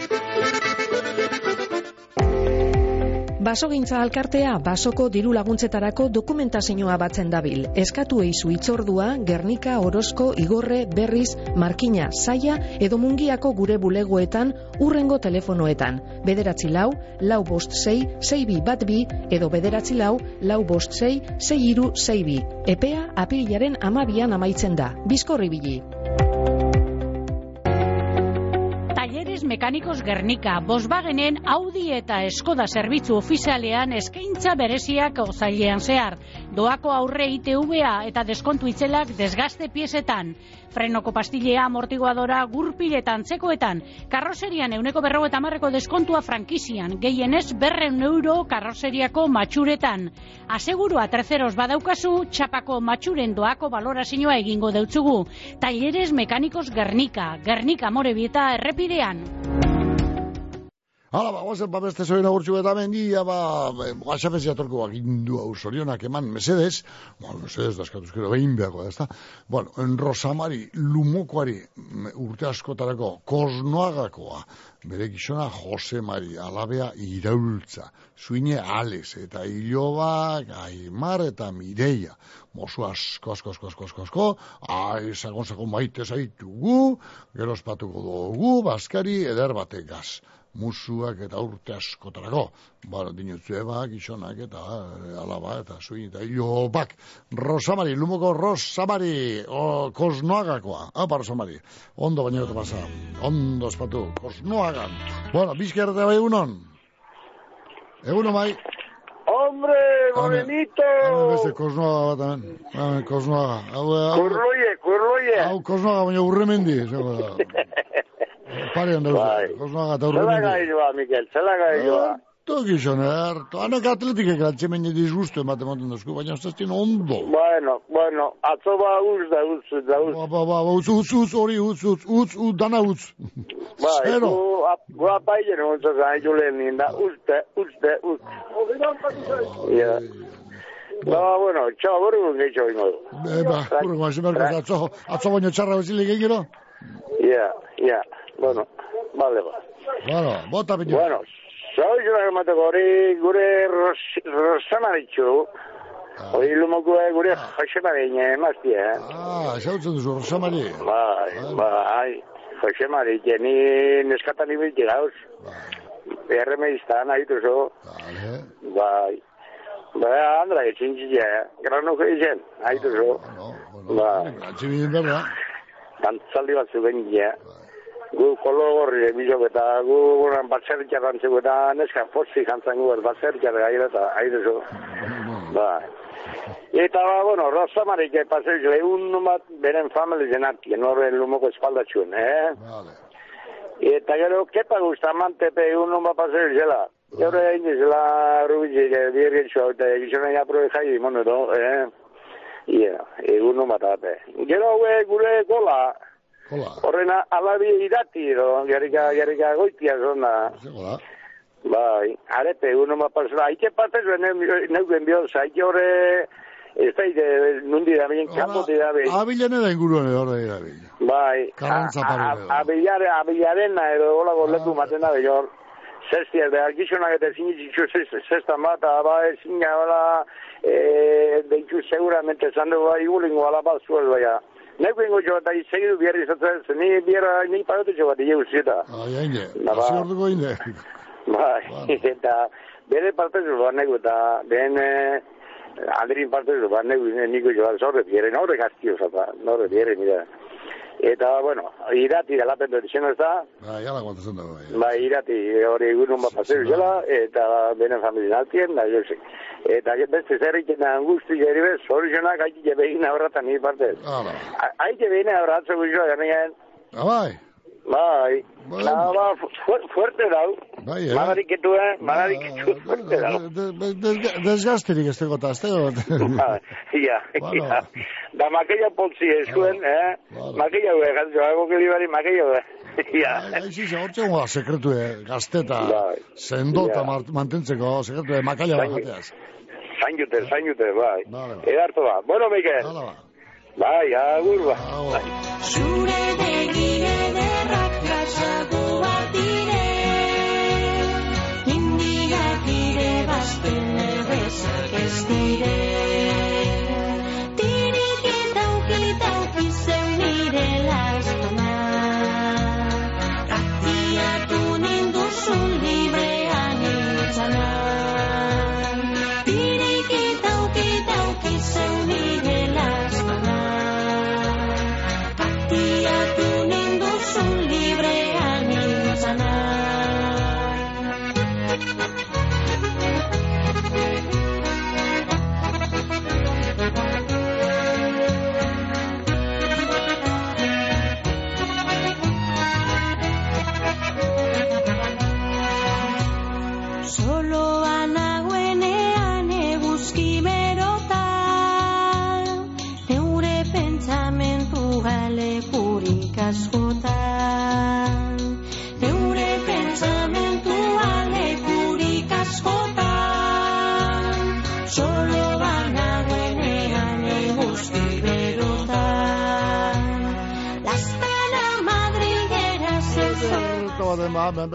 Basogintza alkartea basoko diru laguntzetarako dokumentazioa batzen dabil. Eskatu eizu itzordua, Gernika, Orozko, Igorre, Berriz, Markina, Saia edo Mungiako gure bulegoetan urrengo telefonoetan. Bederatzi lau, lau bost sei, sei bi bat bi edo bederatzi lau, lau bost sei, sei iru sei bi. Epea apirilaren amabian amaitzen da. Bizkorri bili. Mekanikos Gernika, Volkswagenen Audi eta Skoda zerbitzu ofizialean eskaintza bereziak ozailean zehar. Doako aurre ITVA eta deskontu itzelak desgaste piezetan. Frenoko pastilea, amortiguadora, gurpiletan, tzekoetan. Karroserian euneko berro eta marreko deskontua frankizian. Gehienez berreun euro karroseriako matxuretan. Asegurua terceros badaukazu, txapako matxuren doako balorazioa egingo deutzugu. Talleres Mekanikos Gernika, Gernika Morebieta errepidean. Bye. Hala, ba, guazen, ba, beste zoen agurtxu eta mendia, ba, guaxapez jatorko bak indu hau zorionak eman, mesedes, bueno, mesedes, daskatuzkero, behin behako da, ezta? Bueno, en Rosamari, Lumokoari, urte askotarako, Kosnoagakoa, bere gizona Jose Mari, alabea iraultza, zuine Alex, eta Ilobak, Aimar eta Mireia, mozu asko, asko, asko, asko, asko, asko, ai, sagon, sagon maite zaitugu, gero espatuko dugu, baskari, eder bategaz musuak eta urte askotarako. Bueno, dinutzu ebak, isonak eta eh, alaba eta zuin eta ilobak. Rosamari, lumoko Rosamari, o, kosnoagakoa. Apa, Rosamari. Ondo baino eta pasa. Ondo espatu, kosnoagan. Bueno, bizker eta bai egunon. Egunon bai. Hombre, morenito. Hemen beste kosnoaga bat hemen. Hemen, kosnoaga. Hau, hau, Kurloie, kurloie. hau kosnoaga baina urremendi. zego da. Pare handa Bai. kosnoaga eta Zela urremendi. gai joa, Mikel, zela gai joa. Toki xoner, anak atletikek atxemen disgustu ematen moten dozku, baina ez dien ondo. Bueno, bueno, atzo ba uz da uz, da uz. Ba, ba, ba, ba, utz, utz, utz, hori, utz, utz, utz, utz, dana utz. Bai, Zero. gu, ap- gu apaile no ontsa zan julen ninda, uzte, uzte, uzte. Ja. Ba, bueno, txau, borru gehiago ingo du. E, ba, kurre, guan, zemerko, atzo, atzo baino txarra bezilik egiro. Ja, ja, bueno, bale ba. Bueno, bota piño. Bueno, izan emateko hori gure ros- rosamaritxu, hori lumoko gure josemareine emaztie, eh? Ah, xautzen duzu, Rosamari. Bai, bai, Jose Mari, ni neskatan ibilti gauz. Erremeiztan, haitu zo. Bai. Bai, andra, etxin txile, granuko izen, haitu zo. Bai, Atxibidin berda. dantzaldi bat zuen gile. Gu kolo gorri emizok eta gu guran batzerritxar dantzeko eta neska fosfi jantzan gu batzerritxar gaira eta zo. Bai. Eta, ba, bueno, Rosamarik paseu lehun bat beren family zenak, horren lumoko espaldatxuen, eh? Vale. Eta gero, kepa gustamantepe egun bat paseu zela. Gero egin zela rubitzik, biergetxua, eta gizona ja probe jai, mono edo, eh? Ia, egun bat ate. Gero, haue, gure gola, Hola. Horrena, alabi idati, edo, jarrika, jarrika goitia zona. Hola. Bai, arepe, uno ma pasura. Aike partez, neuken bioz, aike horre, ez da, nundi da bien, kampo di da bien. Abilene da inguruan edo horre dira bil. Bai, Karrantza paru edo. abilare, abilarena, edo, hola goletu maten da bior. Zestia, da, gizonak eta zinitzu zesta mata, ba, ezin bala, e, deitu seguramente zande, ba, igulingo zuel, baina. Neko ingo jo, eta segidu bierri zatzen, ni bierra, ni parote jo bat, ije uzita. Ai, haine. Na, ba. Hasi orduko inde. Bai, eta bere partez bat nego, eta behen eh, alderin partez bat niko jo, zorre biere, norre gaztio, zapa, norre biere, mira. Eta, bueno, irati da lapen dut izan ez da, Bai, ala guantazen dago. bai. bai, irati hori egun bat paseu zela, eta benen familien altien, da, jose. Eta beste zerriken da angusti geri bez, soluzionak haiti jebegin aurratan ni partez. Hala. Haiti jebegin aurratzen guztua, ganean, Ah, bai. bai, Bueno. Nada, ba, fu- fuerte dau. Bai, eh? Madariketu, eh? Madariketu fuerte dau. De- de- de- Desgasterik ez tegota, ez tegot. Ba, Ia, ia. Da makella poltsi eskuen, eh? Makella hue, gato, hago que libari makella hue. Ia. Aixi, hortzen goa sekretu eh, gazteta, sendo eta Ja. mar- mantentzeko sekretu eh, makaila Zain- bajateaz. Zain jute, zain jute, bai. Edartu ba. Bueno, Mikel. Bai, agur ba. Bai. Zure begi ederrak gazagoak dire Indiak dire bazten errezak ez dire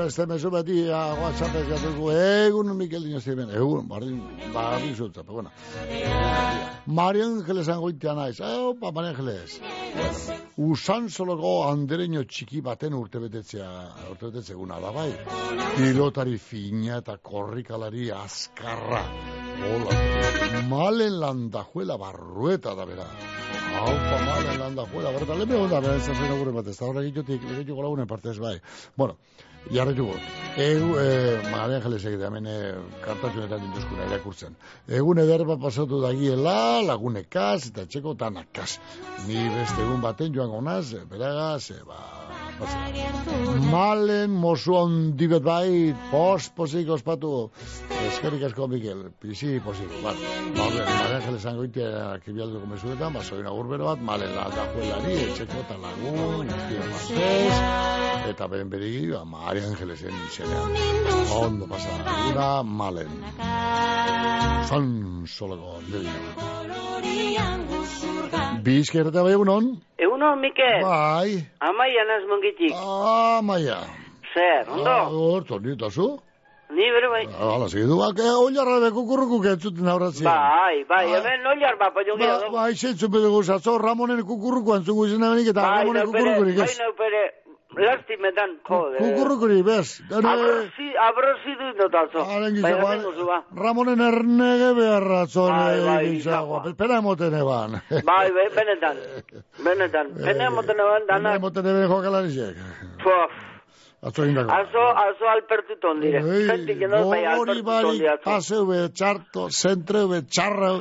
beste mezu beti, WhatsApp ez jatuko, egun Mikel Dino ziren, egun, bardin, bardin zutza, pero bueno. Maria Angeles angoitea naiz, opa, Maria Angeles. Usan soloko andereño txiki baten urtebetetzea, urtebetetze eguna da bai. Pilotari fina eta korrikalari azkarra. Hola, malen landajuela barrueta da bera. Haupa malen landajuela barrueta. Lehen begon da, bera zen gure bat, ez da horrek itotik, egituko lagunen partez bai. Bueno, jarretuko. Egu, eh, Maria Angeles egite, hemen eh, kartatxunetan dintuzkuna irakurtzen. Egun eder bat pasatu dagiela, lagunekaz eta txeko tanakaz. Ni beste egun baten joan gonaz, eh, beragaz, eh, ba, Malen mozu handi bet bai, pos, posik ospatu. Eskerrik asko, Mikel, pisi posik. Ba, ba, horre, Maria Angeles angoitea kibialduko mesuetan, ba, soin agurbero bat, malen la da juelari, etxeko eta lagun, eta beren berigi, ba, Maria Angelesen izenean. Ondo pasa, gura, malen. Zan solego, guzurga Bizkerreta bai egunon? Egunon, Mikel. Bai. Amaia naz mongitik. Ah. Zer, ondo? Ah, Horto, ni eta zu? Ni bere bai. Hala, segidu, bak, eh, oilarra be kukurrukuk entzuten aurratzien. Bai, bai, hemen noiar bat, baina gira Ba, dugu. bai, zentzu bede guzatzo, Ramonen kukurruku entzungu izan benik eta Ramonen bere, kukurrukurik bai, ez. nau bere, lastimetan, jode. Kukurrukurik, bez. Dene, Abrosi, abrosi du notazo. Haren Bai, gizako, hemen gozu ba. Ramonen ernege beharratzon Bai, bai, gizagoa. Pena emoten eban. Bai, bai, benetan. Benetan. Pene moten eban, Pena danak. emoten eben jokalarizek. Pof. Atzo indako. Azo, azo alpertuton dire. Zentik edo, bai, alpertuton dire. atzo. paseu be, txarto, zentreu be, txarrau,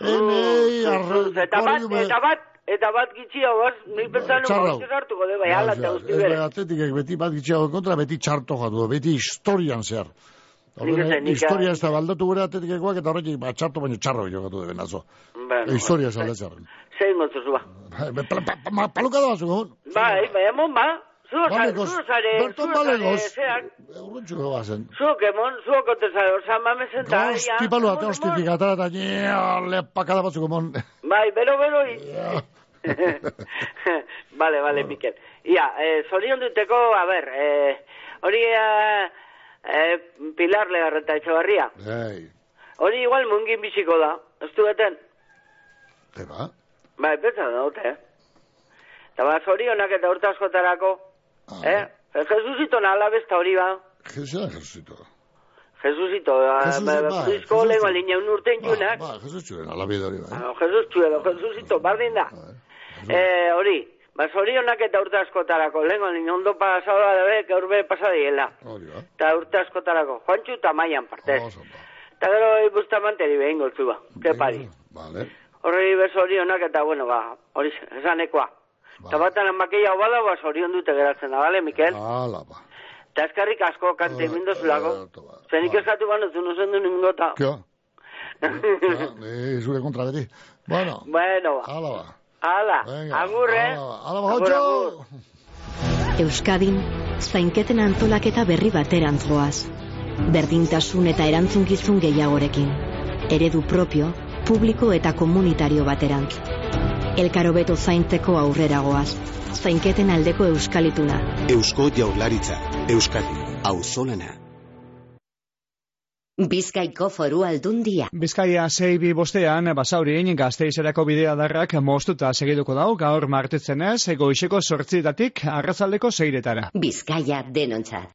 enei, arro, Eta bat, eta bat, eta bat gitxia goz, ni pentsan Txarrau. nuko hartuko de, bai, ala eta guzti Ez bere. atletikek beti bat gitxeago kontra, beti txarto jatu, beti historian zehar. Orduan, ez historia ez da baldatu gure atetikekoak eta horretik ba, txarto baino txarro jokatu deben azo. Bueno, historia ez aldatzearen. Zein gotzu ba. Paluka da batzuk, hon? Bai, bai, emon ba. Zuo zare, zuo zare, zuo zare, balegoz. zeak. Urruntxu bazen. Zuok emon, zuok otezare, osan mamezen da, ja. Gosti palu ate hostitik atara eta nio, lepakada batzuk emon. Bai, bero, bero, Vale, vale, Mikel. Ia, eh, zorion duteko, a ber, eh, hori eh, eh, Pilar Legarreta Etxabarria. Ei, Hori igual mungin biziko da, ez du beten? eba. Bai, betza da, dute, eh? Eta ba, zorionak eta urte askotarako, eh? Eh, Jesusito nala besta hori ba. Jesusito. Jesusito, ba, Jesus, ba, bai, Jesusko Jesus. lehen alinea un urten junak. Ba, Jesus txuen, alabide hori, bai. Ah, Jesus txuelo, Jesusito, bardin da. Eh, hori, ba, zorionak eta urte askotarako, lehen alin ondo pasada debe, que urbe pasadiela. Hori, ba. Eta urte askotarako, Juantxu eta Maian partez. Eta gero, Bustamanteri behin goltzu ba, que pari. Vale. Horri bez zorionak eta, bueno, ba, hori esanekoa. Eta batan amakeia obala, ba, zorion dute geratzen da, bale, Mikel? Ala, ba. Eta eskarrik asko kante mindu zulako. Zenik eskatu ban, ez du zen du nimengota. Kio? Eh, zure kontra beti. Bueno, Bueno, ba. ala ba. Ala, Venga, agur, eh? Ala! Euskadin, zainketen antolaketa berri baterantz goaz. Berdintasun eta erantzunkizun gehiagorekin. Eredu propio, publiko eta komunitario baterantz. Elkarobeto zainteko aurrera goaz. Zainketen aldeko euskalituna. Eusko Jaurlaritza, Euskadi, auzolana. Bizkaiko foru aldundia. Bizkaia sei bi bostean, basaurin gazteizerako bidea darrak mostuta segiduko dau, gaur martetzenez, goizeko sortzitatik arrazaldeko zeiretara. Bizkaia denontzat.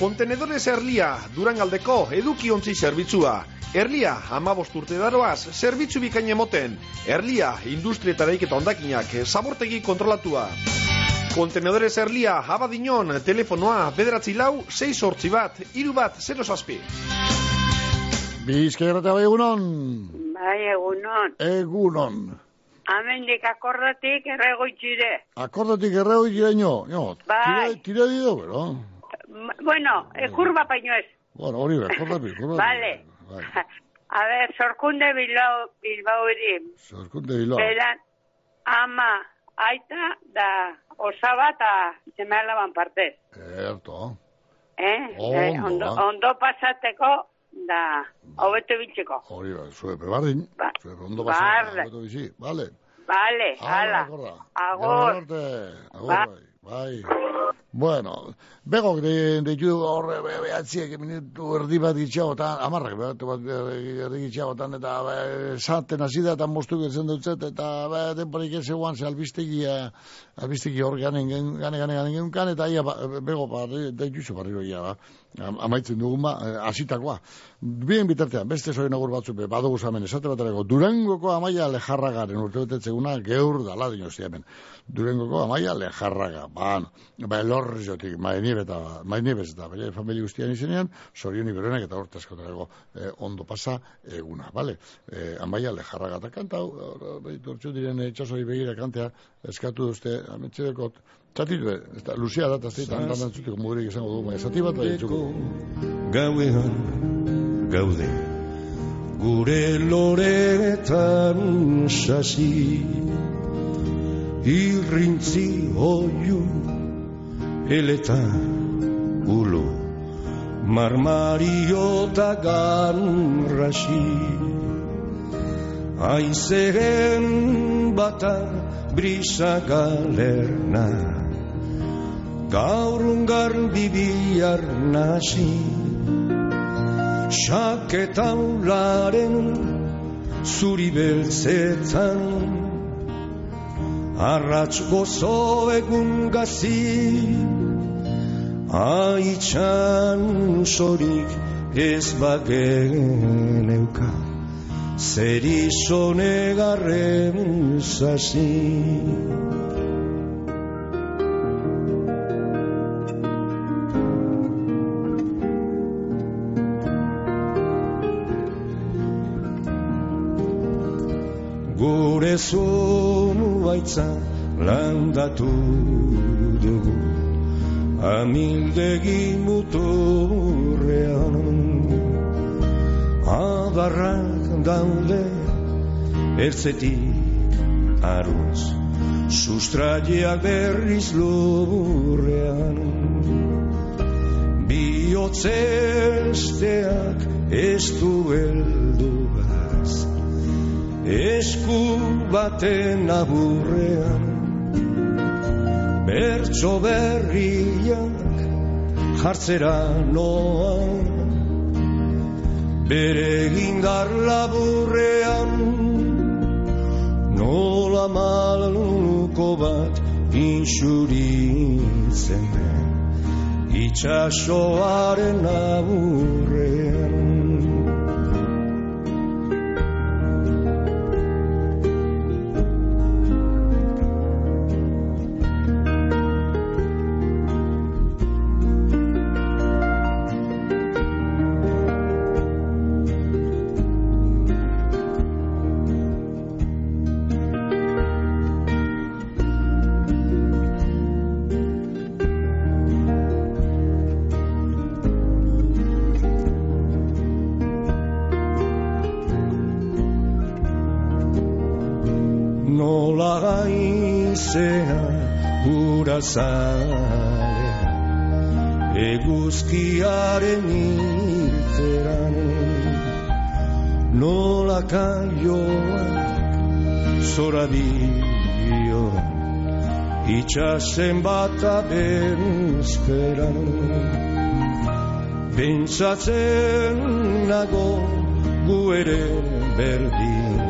Kontenedores Erlia, Durangaldeko edukiontzi zerbitzua. Erlia, amabost urte daroaz, zerbitzu bikain emoten. Erlia, industrietaraik eta ondakinak, zabortegi kontrolatua. Kontenedores Erlia, abadinon, telefonoa, bederatzi lau, 6 sortzi bat, iru bat, 0 zazpi. Bizkaia bai egunon. Bai, egunon. Egunon. Amendik akordatik erregoitxire. Akordatik erreo iraino. No, Bai. tira, tira dido, bero. Bueno, e, kurba paino ez. Bueno, hori be, akordatik, akordatik. Vale. Bai. A ver, sorkunde Bilbao, Bilbao iri. Zorkunde bilo. Beran, ama, aita, da, osaba eta zemalaban partez. Erto. Eh? Ondo, Eh, ondo, ba. ondo pasateko, da, hobeto biltzeko. Hori be, zue berdin. Ba- Zue ondo pasatu, hobeto bizi. Vale. Vale, Hala, hala. akorda. Agor. Ba- bai. Bueno, begok de, de ju horre be, behatziek minutu erdi bat gitxagotan, amarrak behatu bat erdi gitxagotan, eta be, esaten hasi da, eta mostu gertzen dutzet, eta be, denporik ez eguan, ze albistegi, albistegi hor ganen, gen- gane, gane, gane, gane, gane, eta ia, ba, bego, ba, de juzu barriro ba, amaitzen dugun ba, eh, hasitakoa. Bien bitartean, beste soin agur batzuk badugu zamen, esate baterako, Durangoko amaia lejarragaren urtebetetzeguna geur dala dinosti hemen. Durangoko amaia lejarraga, ba, ba, elorrizotik, mainiebeta, mainiebez eta bere familia guztian izenean, sorion iberenak eta horta askotarako eh, ondo pasa eguna, bale? Eh, amaia lejarraga eta kanta, hor, diren itxasori begira kantea, eskatu duzte, ametxedekot, Zatitu, ez da, Lucia da, eta zeitan, dan dantzutiko mugurik izango dugu, baina zati bat bai entzuko. gauean gaude gure loretan sasi irrintzi oiu eleta ulo marmario eta ganrasi aizeren bata brisa galerna gaur ungar bibiar nasi Saketaularen zuri beltzetan. Arratz gozo egun gazi Aitxan sorik ez bagen euka Zer izonegarren zazi gure zonu baitza landatu dugu. Amildegi muturrean. Adarrak daude ertzetik aruz sustraiak berriz lurrean. Bihotzesteak ez du heldugaz esku baten aburrean bertso berriak jartzera noa. Bere gindar laburrean nola maluko bat insuritzen itxasoaren aburrean gura zale eguzkiaren itzeran nola kaioak zora dio itxasen bat abenzperan Pentsatzen nago gu ere berdin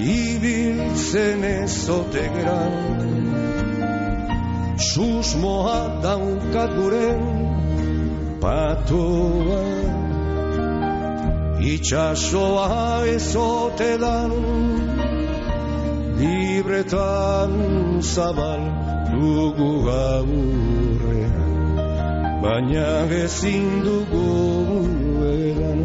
ibiltzen ezote gran susmoa daukat guren patoa. Itxasoa ezote dan libretan zabal dugu gaurrean baina ezin dugu eran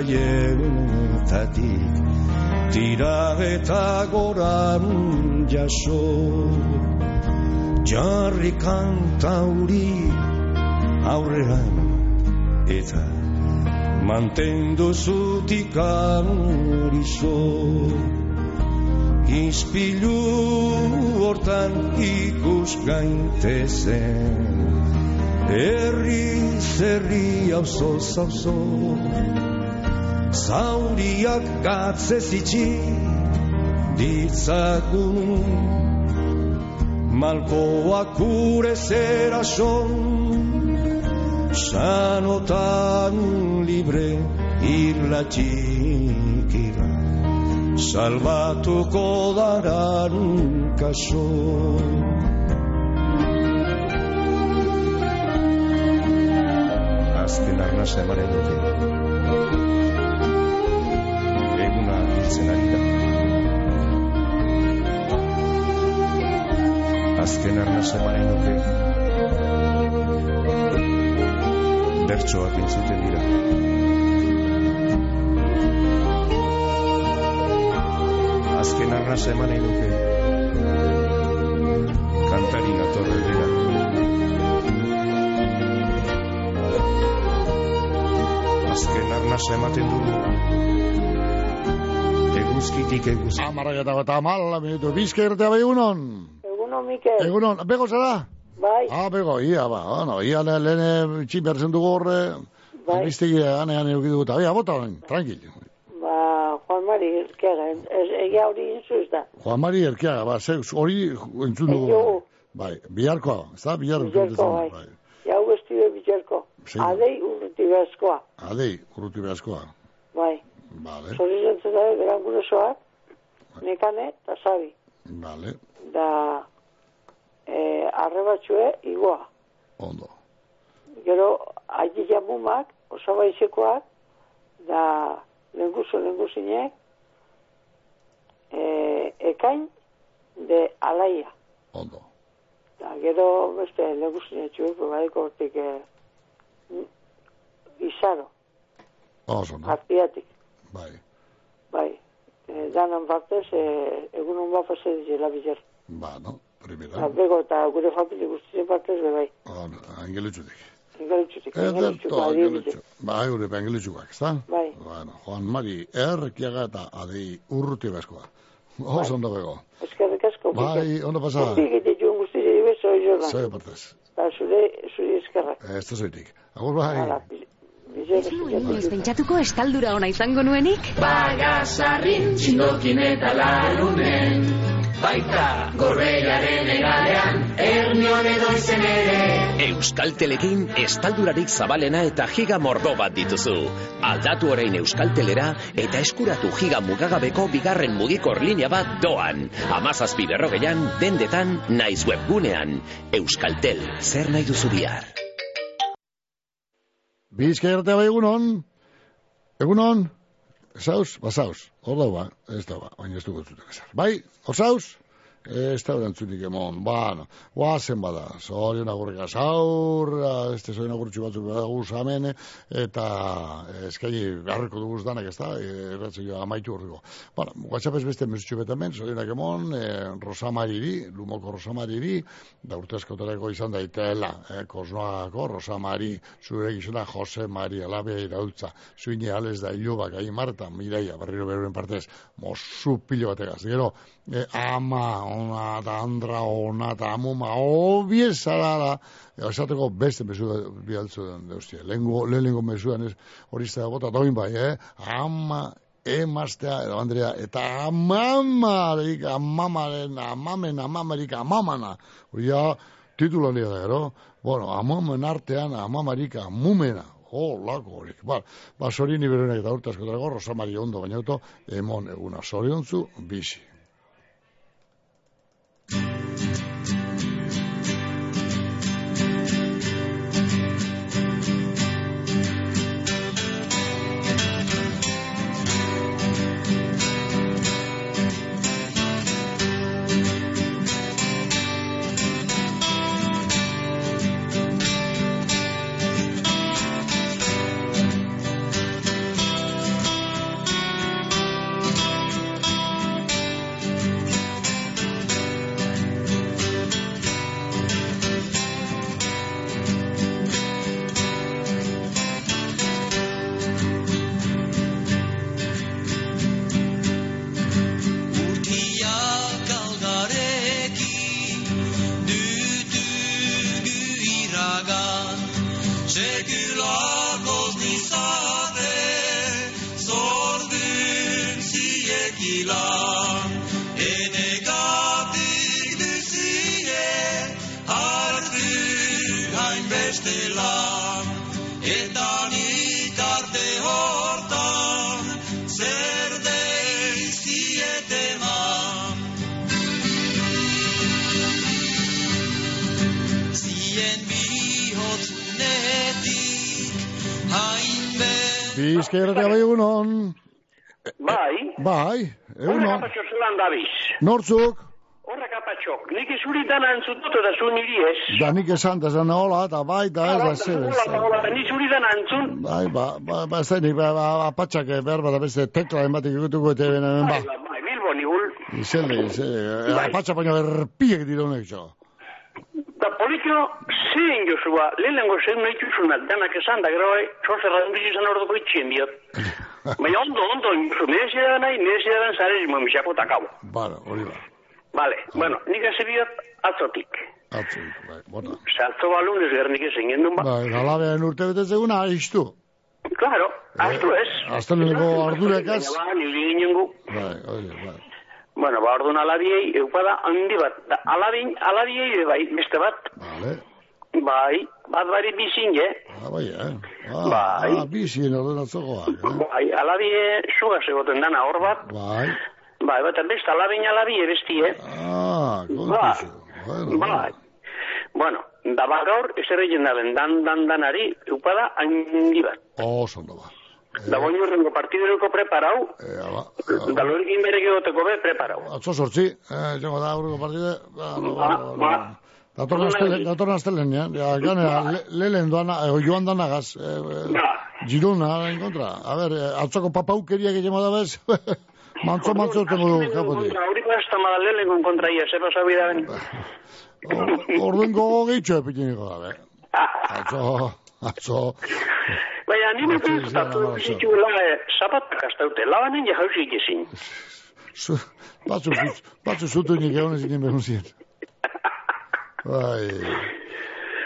sustraietatik Tira eta goran jaso. Jarri kantauri aurrean Eta mantendu zutik arizo Izpilu hortan ikus gaintezen Herri zerri auzo zauzo Zauriak gatze zitsi ditzagun. Malkoak gure zera son Sanotan libre irla txikira Salbatuko daran kaso. Azken arnasa emanen dute. Hiltzen ari da. Azken arnasa emanen dute. Bertsoak entzuten dira. Azken arnasa emanen dute. Kantari natorre dira. azken arnasa ematen dugu eguzkitik eguzki Amarrak eta gota amal, minutu, bizka irtea bai egunon. Egunon, Mikel. Egunon, bego zara? Bai. Ah, bego, ia, ba, bueno, ia ne- lehen txin berzen dugu horre, Bai. biztegi anean edukidu eta, ia, bota, ben, tranquil. Ba, Juan Mari, erkega, ez- egia hori inzuz da. Juan Mari Erkiaga, ba, ze, hori entzun dugu. Bai, biharkoa, ez da, bihar Bilerko, bai. Jau estio bilerko. Zein? Adei urruti bezkoa. Adei, urruti behazkoa. Bai. Vale, Zori zentzen da, beran guresoak, nekane, eta sabi. vale, Da, eh, arrebatxue, igoa. ondo. Gero, aji jamumak, oso baizekoak, da, lenguzu, lenguzinek, eh, ekain de alaia. Ondo. Eta gero beste leguzin etxuek, baiko hortik mm, izaro, Oso, no? artiatik. Bai. Bai, eh, danan partez, eh, egun hon bat pase dizela bizer. Ba, no? Primera. Eta bego eta gure familie guztien partez, be bai. Angelitzutik. Engaritxutik, engaritxuko Ederto, angelitzu. Bai, gure angelitzuak, ezta? Bai. Bueno, Juan Mari, erkiaga eta adei urruti bezkoa. Oso ondo bego. Eskerrik asko. Bai, ondo pasa. Guzti egite joan guzti egite beso joan. Zoi partez. Eta zure, zure eskerrak. Ez da zoitik. Agur bai. Hala, Ez pentsatuko estaldura ona izango nuenik? Bagasarrin txindokin eta larunen Baita gorreiaren egalean Ernion edo izen ere Euskaltelekin estaldurarik zabalena eta giga mordo bat dituzu. Aldatu orain Euskaltelera eta eskuratu giga mugagabeko bigarren mugikor linea bat doan. Amazazpi berrogeian, dendetan, naiz webgunean. Euskaltel, zer nahi duzu bihar? Bizkaia bai egunon. Egunon. Zauz, bazauz. Hor dau ba, ez da ba, baina ez dugu zuten esan. Bai, hor zauz? Ez da erantzunik emon, ba, no. Guazen bada, zorion agurrika zaur, este zorion agurtxu batzuk dugu zamen, eta eskai garriko dugu danak ez da, erratzen jo amaitu horriko. Bueno, WhatsApp ez beste mesutxu betamen, zorionak emon, e, Rosamariri, Lumoko Rosamariri, da urte askotareko izan daitela, eh, Kosnoako Rosamari, zure gizona Jose Mari Alabea iraultza, zuine ales da ilubak, ahi Marta, Mireia, berriro beruren partez, mozu pilo bategaz, gero, eh, ama, ona, eta andra, ona, eta amuma, obiesa da, esateko beste mesu bialtzu den, deustia, lehengo, lehenengo mesuan ez, hori dago, eta doin bai, eh, ama, emaztea, edo Andrea, eta amamarik, amamaren, amamen, amamarik, amamana, hori ja, titulo handia da, gero, bueno, amamen artean, amamarik, amumena, Oh, lako horik. Ba, ba sorini berenek eta urte askotarako, Rosamari ondo bainauto, emon eguna soriontzu, bizi. Dabiz. Nortzuk, Horrek apatxok, nik izuri dana entzutut eta zu niri ez. da nik esan, da zan hola, eta bai, da ez da zer, ez Hola, da. hola, ni zuri dana entzun. Bai, ba, ba, ba, ez da nik, ba, ba, apatxak eh, behar bada beste tekla ematik ikutuko eta hemen, ba. Bai, bai, Bilbo nigul. Izelde, izelde, apatxa baino erpiek dira honek jo. Da polikio zein jozua, lehenengo zein nahi txuzunak, danak esan da, gero bai, txozer radun izan orduko itxien diot. Baina ondo, ondo, jozu, nire zidaran nahi, nire zidaran zare izmo misako takau. Bara, hori da. Vale, bueno, nik hasi biot atzotik. Atzu, bai, bona. Ze atzo balun ez gernik ez egin duen ba. Bai, galabean urte betez eguna, aiztu. Claro, astu ez. Azteneko ardurekaz. Ba, niri ginengu. Bai, hori, bai. Bueno, ba, orduan alabiei, eupada handi bat. Da, alabin, alabiei bai, beste bat. Vale. Bai, bat bari bizin, eh? Ah, bai, eh. Ah, Bai. Ah, bizien ordenatzokoak, eh. Bai, alabie sugaz egoten dana hor bat. Bai. Bai, bat beste alabin alabie besti, eh? Ah, kontuzu. Bueno, Bai. Bueno, da bat gaur, ezer egin daben, dan, dan, danari, eupada handi bat. Oso ondo ba. Da goin urrengo partiduko preparau, da lorikin bere egoteko be preparau. Atzo sortzi, eh, jongo da aurreko partide. Ba, ba, ba, ba, ba. Datorren astelen, datorren astelen, ja. Ja, gane, le, lehen doana, eh, joan danagaz. Eh, eh, Girona, en kontra. A ver, eh, atzoko papaukeriak egin da bez. mantzo, mantzo, tengo du, kapote. Hori basta madalele con kontra ia, se pasa vida ben. Orden gogo gehitxo epikiniko da, be. Atzo, atzo. Baina, nire gustatu izan, zitula, eh, zapatak astaute, labanen ja jausik ezin. Zu, batzu, batzu zutu nik egon ezin behar zien. Bai,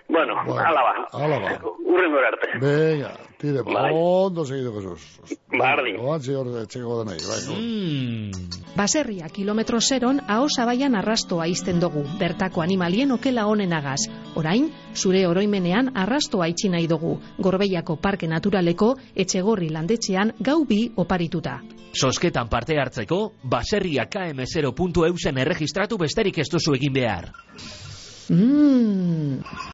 Bueno, Bueno, ala ba. ba. Urrengo arte. venga, tire, ba, Bai. ondo segido, Jesus. Bardin. Oantzi hor, etxeko da nahi, bai. Baserria kilometro zeron aho zabaian arrastoa izten dugu, bertako animalien okela honenagaz. Orain, zure oroimenean arrastoa itxi nahi dugu, Gorbeiako Parke Naturaleko etxegorri landetxean gau bi oparituta. Sosketan parte hartzeko, baserria km0.eusen erregistratu besterik ez duzu egin behar. Mm.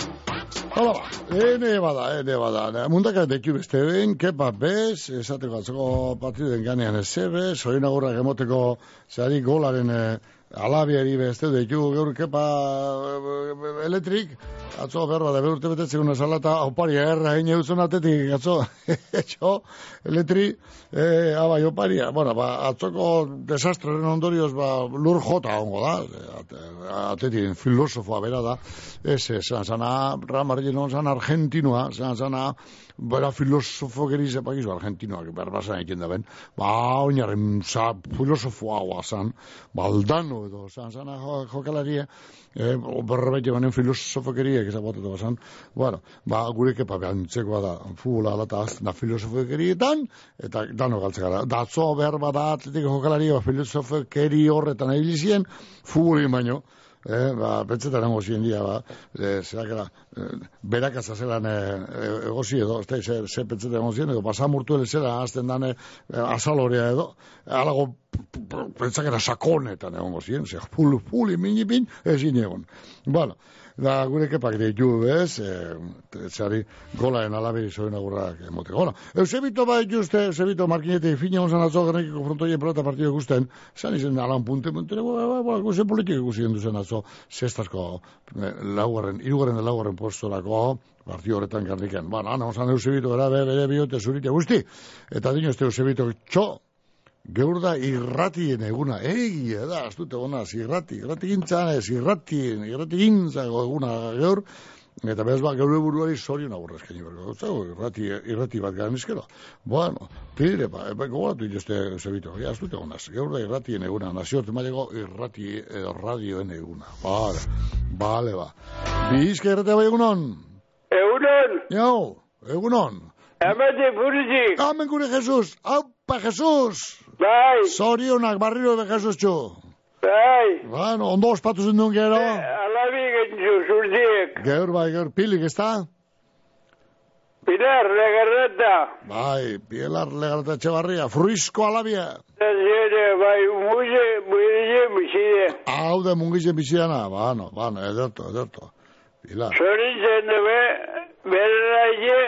Hala ba, ene bada, ene bada. Mundaka dekiu beste den, kepa bez, esateko atzoko partiden ganean ez zebe, soin agurrak emoteko zari golaren eh, alabiari beste dekiu gaur kepa elektrik, atzo berba da beurte betetzeko salata, opari erra egin eutzen atetik, atzo, etxo, elektri, eh, abai oparia, bueno, ba, atzoko desastreren ondorioz, ba, lur jota ongo da, ate- atetik filosofoa bera da, ez, zan zana, ramarri non zan argentinoa, zan zana, bera filosofo geri zepakizu argentinoak, berbasan egiten da ben, ba, oinarren za, filosofoa hoa zan, baldano edo, zan zana jo, jokalaria, eh, berrebete banen filosofo geriek ezabotatu basan, bueno, ba, gure kepa behantzekoa da, futbola alata da filosofo gerietan, eta dano galtze gara, datzo behar bada atletik jokalaria, ba, filosofo geri horretan egilizien, futbolin baino, Eh, ba, pentsetan egon zien dia, ba, e, zerakera, e, berak azazelan e, e, egozi edo, ez da, ze, ze pentsetan egon zien, edo, basamurtu elezera, azten dane, e, azalorea edo, alago, pentsakera sakonetan egon gozien, ze, pul, puli, minipin, ezin egon. Bueno, da, gure kepak ditu, bez, e, zari, golaen alaberi zoen agurrak emoteko. Bueno, Eusebito ba juste, Eusebito markinete, fina onzan atzo genekiko frontoien pelota partido ikusten, zan izen alan punte, puntere, ba, ba, ba, guzen politik ikusi zen atzo, zestazko, eh, laugarren, irugarren da laugarren postorako, partio horretan garriken. Ba, ana, onzan Eusebito, gara, bere, biote, zurite, guzti, eta dino este Eusebito, txo, Geur da irratien eguna, egia da, ez dute gonaz, irrati, irrati gintzan ez, irratien, irrati gintzan eguna geur, eta bez ba, geure buruari zorion agurra eskaini berko, zau, irrati, irrati bat garen eskero. Bueno, tire, ba, eba, gogoratu ituzte, zebito, ja, ez dute gonaz, geur da irratien eguna, nazioarte maileko irrati, edo radioen eguna. Bale, bale, ba. Bizka irratea bai egunon? Egunon, Jau, egunon. buruzik. Amen gure Jesus, aupa Jesus. Bai. Zorionak barriro de Jesus txu. Bai. Bueno, ondo ospatu zen duen gero. Alabi gentzu, zurziek. Geur, bai, geur, pilik, ez da? Pilar, legarreta. Bai, pielar legarata etxebarria, fruizko alabia. Zere, bai, muze, muze, muze. Hau da mungizen biziana, bano, bano, ederto, ederto. Pilar, Zoritzen dube, berraie,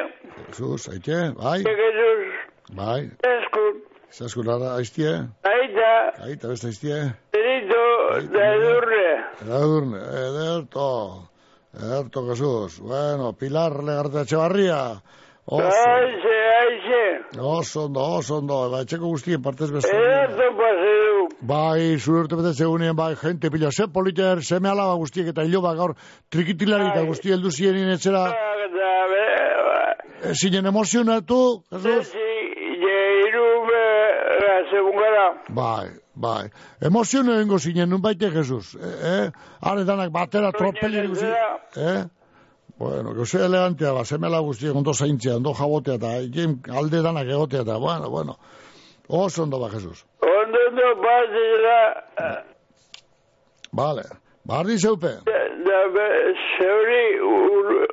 Jesus, aite, bai, Jesus, bai, eskut, zaskun ara, aiztie, aita, aita beste aiztie, derito, da edurre. edurne, ederto, ederto, Jesus. Bueno, Pilar legarata etxebarria, oso, Aize, aize. oso ondo, oso ondo, ba, etxeko guztien partez beste. Ederto paseu. Bai, zure urte betetze egunean, bai, gente pila, ze politer, seme alaba guztiek eta hiloba gaur trikitilari eta guzti heldu ziren etxera, Da, be, e, zinen emozionatu, Jesus? Bai, bai, emoziono egingo zinen, nun baite, Jesus, eh, eh? Hare danak batera tropeli guzi, eh? Bueno, gauze elegantea, ba, seme alaba guztiek ondo zaintzea, ondo jabotea, eta jen alde danak egotea, eta, bueno, bueno, oso ondo ba, Jesus. Ondo, ondo, pasera, Vale, barri zeupe, da, be, zeuri, ur,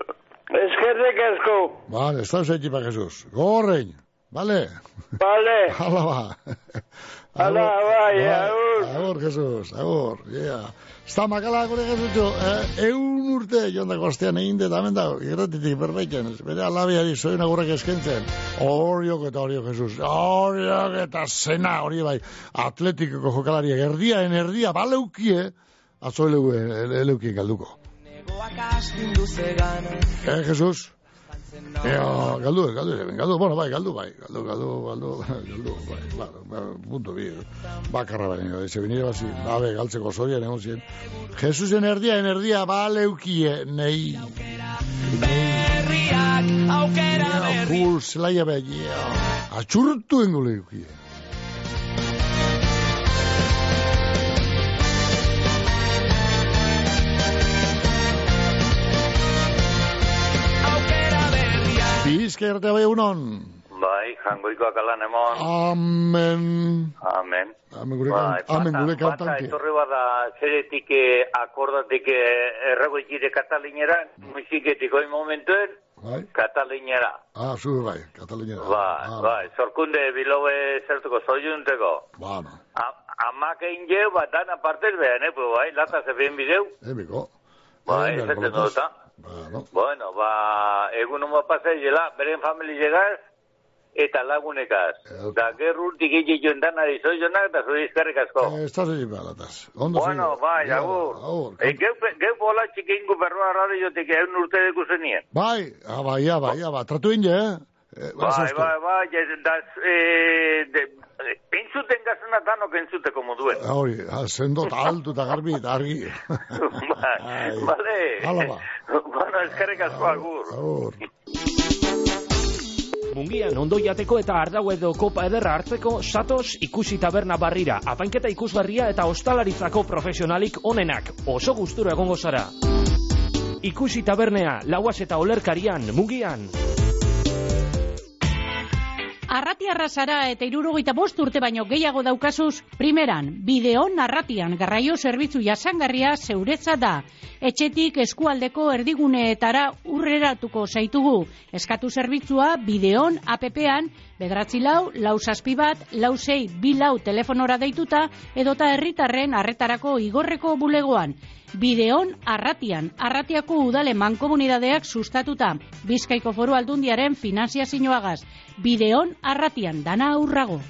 asko. Vale, aquí para Jesús. Gorrein, vale? Vale. Hala ba. Hala, bai, agur. Agur, Jesús, agur, yeah. Está makala gure Jesutu, eh, eun urte jondako astean egin dut, hemen da, irratitik berbaiken, bere alabiari zoin agurrak eskentzen. Horiok eta horiok, Jesus. Horiok eta zena, hori bai, atletikoko jokalariak, erdiaen erdia, baleukie, atzo eleukien galduko. Eh, Jesus? Ea, galdu, galdu, galdu, bueno, bai, galdu, bai, galdu, galdu, galdu, galdu, bai, claro, punto bi, bakarra baina, eze binire basi, babe, galtzeko zorian egon zien. Jesusen erdia, enerdia, baleukie, nei, Berriak aukera Ea, full, zelaia behi, atxurtu engo leukie. Bizka erratea bai egunon. Bai, jangoikoak alan emon. Amen. Amen. Amen gure, Bai, amen bata- gure Bata kantanke. etorri bada zeretik eh, akordatik eh, erragoitire katalinera, musiketik oi momentuen, Bai. katalinera. Ah, zure bai, Kataluniara. Bai, bai, zorkunde bilobe zertuko zoiunteko. Bueno, Amak egin jeu, bat dan apartez behan, eh, bai, lata zebien bideu. emiko. Bai, Eh, esaten Bueno, ba, egun homo pasai jela, beren famili llegaz, eta lagunekaz. Da, gerrurtik egin joen danari zoionak, eta zuri izkarrik asko. Eh, estás allí balatas. Ondo Bueno, bai, agur. Agur. E, geu, geu bola txikingu berroa radiotik egun urte deku zenien. Bai, ah, bai, ja, bai, ja, ba, tratu inge, eh? Eh Bai, bazazte. bai, bai, ez- da, eh, de, entzuten gazena danok entzuteko moduen. Ah, Hori, ah, sendot altu eta garbi eta argi. Bai. Hala ba. bueno, eskerrik asko agur. Agur. Mungian ondo jateko eta ardau edo kopa ederra hartzeko satoz ikusi taberna barrira. Apainketa ikusgarria eta ostalaritzako profesionalik onenak. Oso gustura egongo zara. Ikusi tabernea, lauaz eta olerkarian, mugian. Arratiarra zara eta irurogeita bost urte baino gehiago daukazuz, primeran, bideon arratian garraio zerbitzu jasangarria zeuretza da. Etxetik eskualdeko erdiguneetara urreratuko zaitugu. Eskatu zerbitzua bideon APP-an, bedratzi lau, lau zazpi bat, lau zei, bi lau telefonora deituta, edota herritarren arretarako igorreko bulegoan. Bideon Arratian, Arratiako udale mankomunidadeak sustatuta, Bizkaiko foru aldundiaren finanziazioagaz. Bideon Arratian, dana aurrago.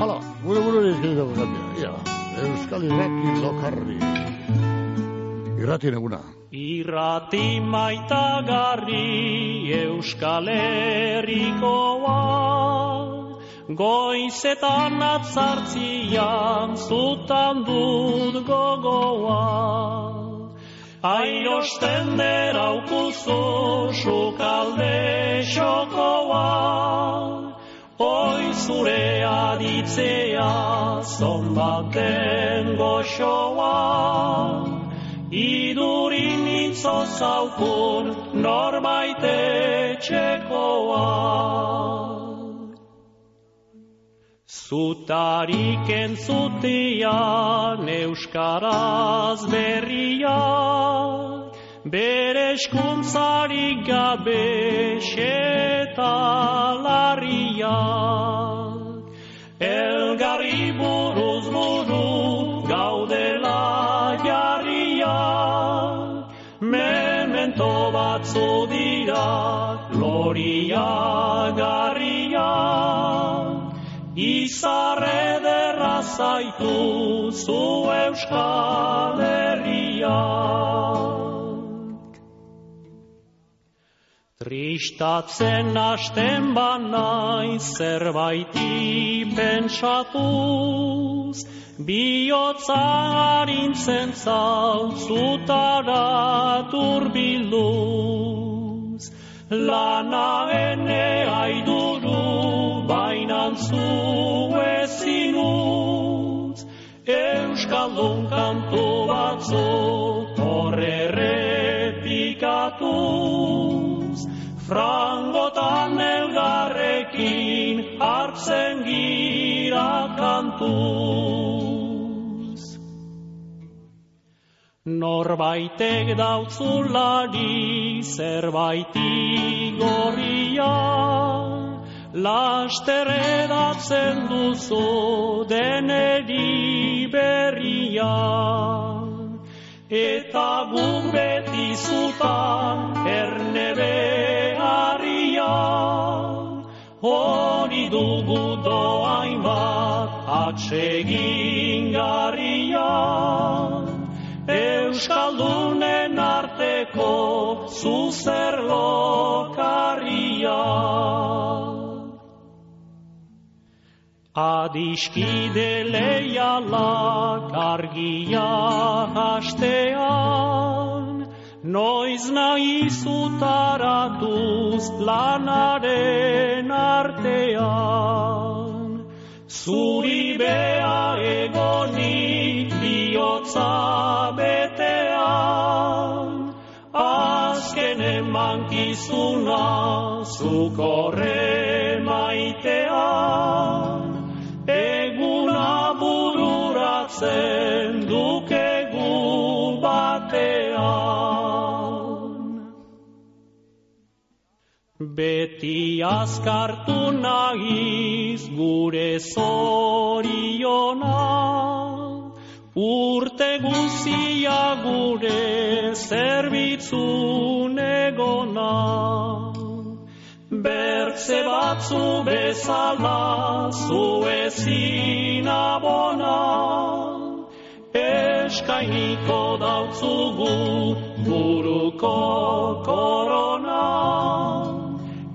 Hala, gure gure izkiriko gatia. Ia, Euskal Irrati lokarri. Irratien eguna. Irrati maitagarri Euskal Herrikoa. Goizetan atzartzian zutan dut gogoa. Aiosten deraukuzu sukalde xokoa. Oi zure aditzea zonbaten goxoa Idurin itzo zaukun norbaite txekoa. Zutarik entzutian euskaraz berria, bere eskuntzarik gabe xetalarria. Elgarri buruz buru gaudela batzu dira gloria garria. Izarre derra zaitu zu euskal herria. Tristatzen hasten banai zerbaiti pentsatuz, bihotza harintzen zautzutara turbilduz. Lana ene aiduru bainan zu ezinuz, Euskaldun kantu batzu torre repikatuz, frangotan elgarrekin hartzen gira kantuz. Norbaitek dautzulari zerbait igorria, laster edatzen duzu deneri berria. Eta guk beti zutan erne beharria, hori dugu doain bat atsegin garria. Euskaldunen arteko zuzer lokarria. Adiskide leialak argia hastean, noiz nahi zutaratuz lanaren artean. Zuri betean, azken emankizuna zukorre maitean, eguna bururatzen dukegu batean. Beti azkartu nahiz gure zoriona, urte guzia gure zerbitzun egona. Bertze batzu bezala zu ezin abona, eskainiko dautzugu buruko korona,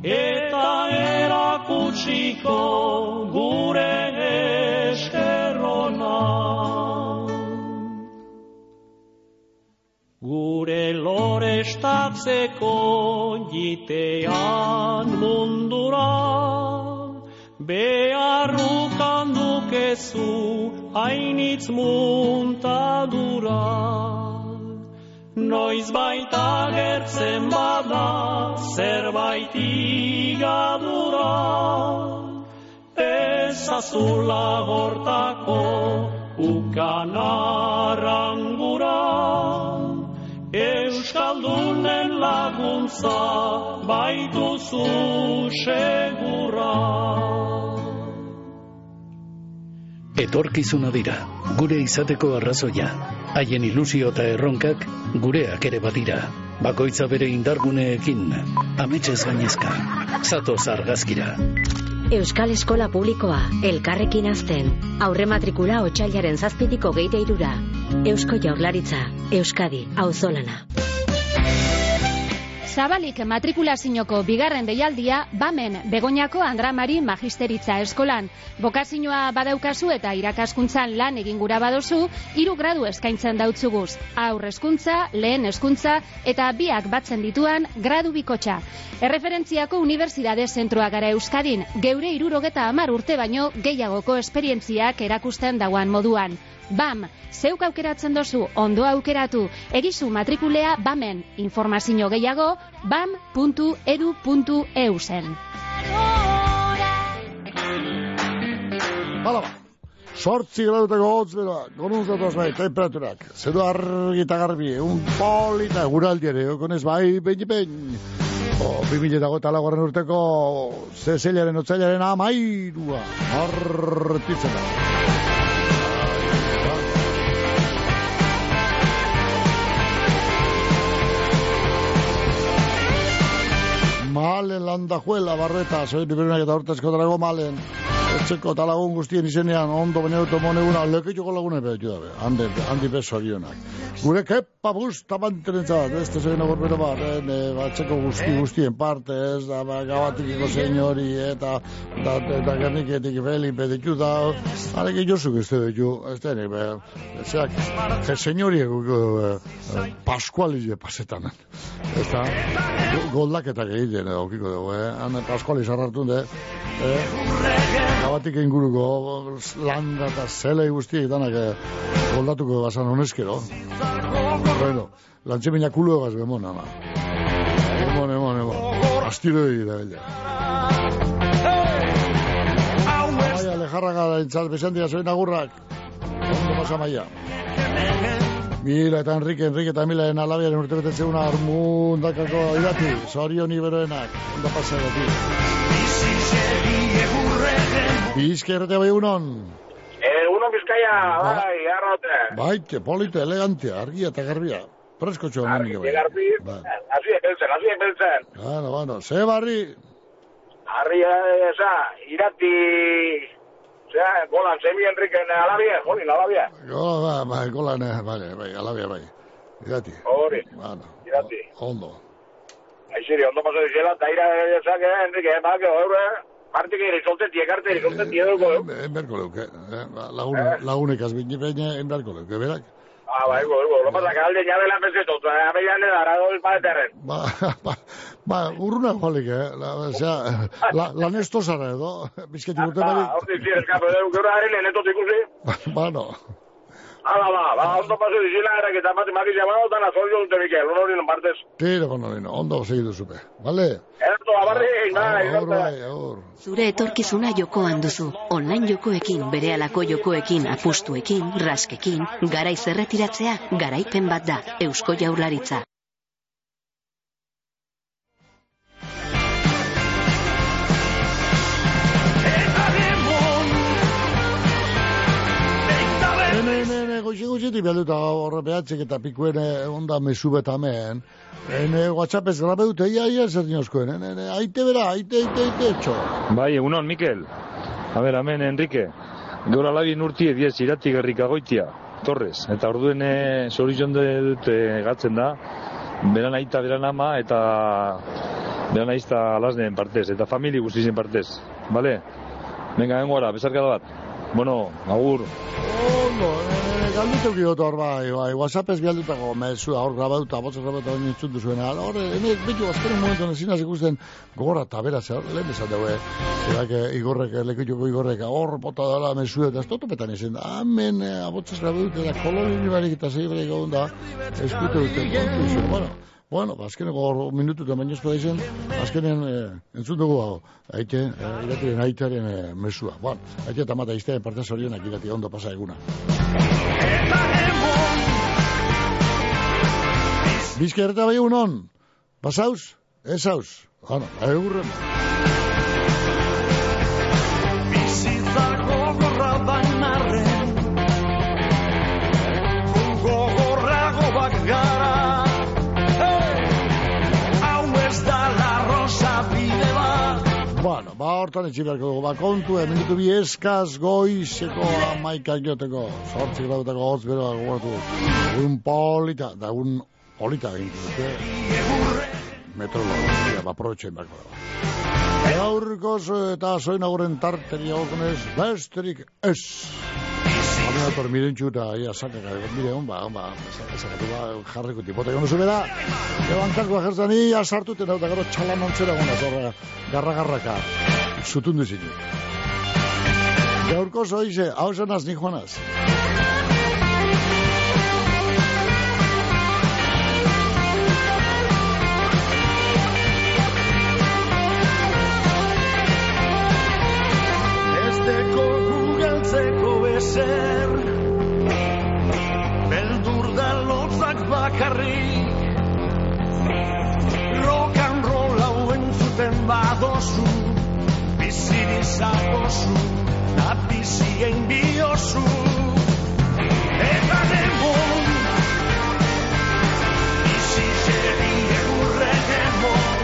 eta erakutsiko lorestatzeko jitean mundura, beharrukan dukezu hainitz muntadura. Noiz baita gertzen bada zerbait igadura, ezazula hortako ukan laguntza baituzu segura. Etorkizuna dira, gure izateko arrazoia. Haien ilusio eta erronkak gureak ere badira. Bakoitza bere indarguneekin, ametxez gainezka. Zatoz argazkira. Euskal Eskola Publikoa, elkarrekin azten. Aurre matrikula otxailaren zazpitiko geite irura. Eusko Jaurlaritza, Euskadi, auzolana. Zabalik matrikulazinoko bigarren deialdia, bamen Begoñako Andramari Magisteritza Eskolan. Bokazinoa badaukazu eta irakaskuntzan lan egin gura badozu, hiru gradu eskaintzen dautzuguz. Aur eskuntza, lehen eskuntza eta biak batzen dituan gradu bikotxa. Erreferentziako Unibertsitate Zentroa gara Euskadin, geure irurogeta amar urte baino gehiagoko esperientziak erakusten dauan moduan. BAM, zeuk aukeratzen dozu, ondo aukeratu, egizu matrikulea BAMen, informazio gehiago, bam.edu.eu zen. Hala ba. Sortzi gradutako hotz beroa, gonunzatu bai, temperaturak. Zeru argi eta garbi, un polita guraldi ere, okonez bai, behin behin. O, bi mila dago eta lagoaren urteko zezelaren otzailaren amairua. Hortitzen da. Malen landajuela barreta, soy liberunak eta hortezko drago malen. Etxeko eta lagun guztien izenean, ondo bene dut moneguna, leketxoko lagune behitu dabe, handi, handi beso orionak. Gure kepa busta mantenentzat, ez da agorbero bat, eh, ne, batxeko guzti guztien parte, ez da, ba, gabatikiko senyori, eta, da, eta gerniketik Felipe ditu da, arek josuk ez da ditu, ez da, nik, be, zeak, ze senyori eh, paskuali je pasetan, ez da, goldaketak egiten, eh, okiko dugu, eh, han paskuali sarrartun, de, eh, gabatik inguruko landa eta zelei guztiek danak eh, goldatuko basan honezkero. Bueno, lantzemina kulo egaz bemon, ama. Emon, emon, emon. Astiro egi da bella. Maia, lejarraga da entzat, besandia zoin agurrak. Ondo pasa maia. Mila eta Enrique, Enrique eta Milaren alabiaren urte betetze una armundakako irati, zorion iberoenak, ondo pasagoti. Bizke errete bai unon. Eh, uno bizkaia, bai, arrote. Baite, polite, elegante, argia eta garbia. Presko txo hemen nire bai. Garbi, así beltzen, así beltzen. Bueno, bueno, ze barri, Arri, esa, irati, zera, golan, semi Enriken alabia, jolin, alabia. gola, ba, ba, gola, ne, bai, bai, alabia bai. Irati, Hori, bueno, irati. ondo. Aixiri, ondo paso dizela, eta ira, ezak, eh, Enrique, bak, horre, partik ere, solteti, ekarte, ere, solteti, edo, eh? Enberko leuke, eh, ba, lagun, lagunek azbini baina enberko leuke, berak. Ah, bai, go, go, lo pasa, que alde ya de la pesetot, eh, abeian de dara, el paeterren. Ba, ba, ba, urruna jolik, eh, la, osea, la, la nesto zara edo, bizketi urte Ah, bari, hori, sí, eskape, de, gero harin, enetot ikusi. ba, no. Hala, ba, ba, ondo paso dizela, era, que tamate makiz llamado, tan azolio dute, Mikel, uno hori non partez. Tiro con olino, ondo segidu zupe, vale? Erto, abarri, bai, Aur, bai, aur. Zure etorkizuna jokoan duzu. Online jokoekin, berehalako jokoekin, apustuekin, raskekin, garaiz erretiratzea, garaipen bat da. Eusko Jaurlaritza. Hene, hene, goxe, goxetik behalduta horre behatzek eta pikuen eh, onda mesu betamen. Hene, whatsappez grabe dute, ia, ia, zer dinozkoen, hene, hene, aite bera, aite, aite, aite, etxo. Bai, egunon, Mikel. A ber, amen, Enrique. Gaur alabien urti ediez irati gerrika goitia, Torres. Eta orduen e, sorizion dut e, gatzen da, beran aita, beran ama, eta beran aizta alasneen partez, eta famili guztizien partez. Bale? Venga, engora, besarkada bat. Bueno, agur. Ondo, eh, galdutu giotu hor bai, bai, whatsappez bihaldutako mezua hor grabatuta, botzak grabatuta baina entzun duzuena. Hor, hene, bitu, azkaren momentuan ezin hasi ikusten gogora eta bera, zer, lehen esan daue, zerak igorrek, lekituko igorrek, hor bota dala mesua, eta ez totupetan izan da, amen, eh, abotzaz grabatuta, eta koloni barik eta zei barik egon da, eskute dute, bueno, Bueno, azkeneko hor minutu eta baino ezpada izan, azkenen eh, entzun dugu hau, aite, eh, iratiren aitaren eh, mesua. Bueno, aite eta mata iztean parte zorionak irati ondo pasa eguna. Bizka erreta bai egunon, pasauz, ez hauz, bueno, egurren. Hortan etxi beharko dugu, ba, kontu, eh, minutu bi eskaz goizeko amaikak joteko, sortzik grautako hotz beroa gogoratu. Un polita, da un polita gintu dute. Metrologia, ba, aprobetxen beharko dugu. Gaurkoz eta soin aguren tarteri agokonez, besterik ez. Hame dator mirentxu eta ia sakak, mire, hon ba, hon ba, jarriko tipote gono zubera. Lebantarko ajertzan ia sartuten da gero txalan ontzera gona, zorra, garra-garraka, zutundu zinu. Gaurko zoize, hau zenaz ni joanaz. Ez deko gugeltzeko bezer Beldur da lotzak bakarrik Rock and roll hau entzuten badozu bizi dizakozu, na bizi egin biozu. Eta demon, bizi zerri egurre demon.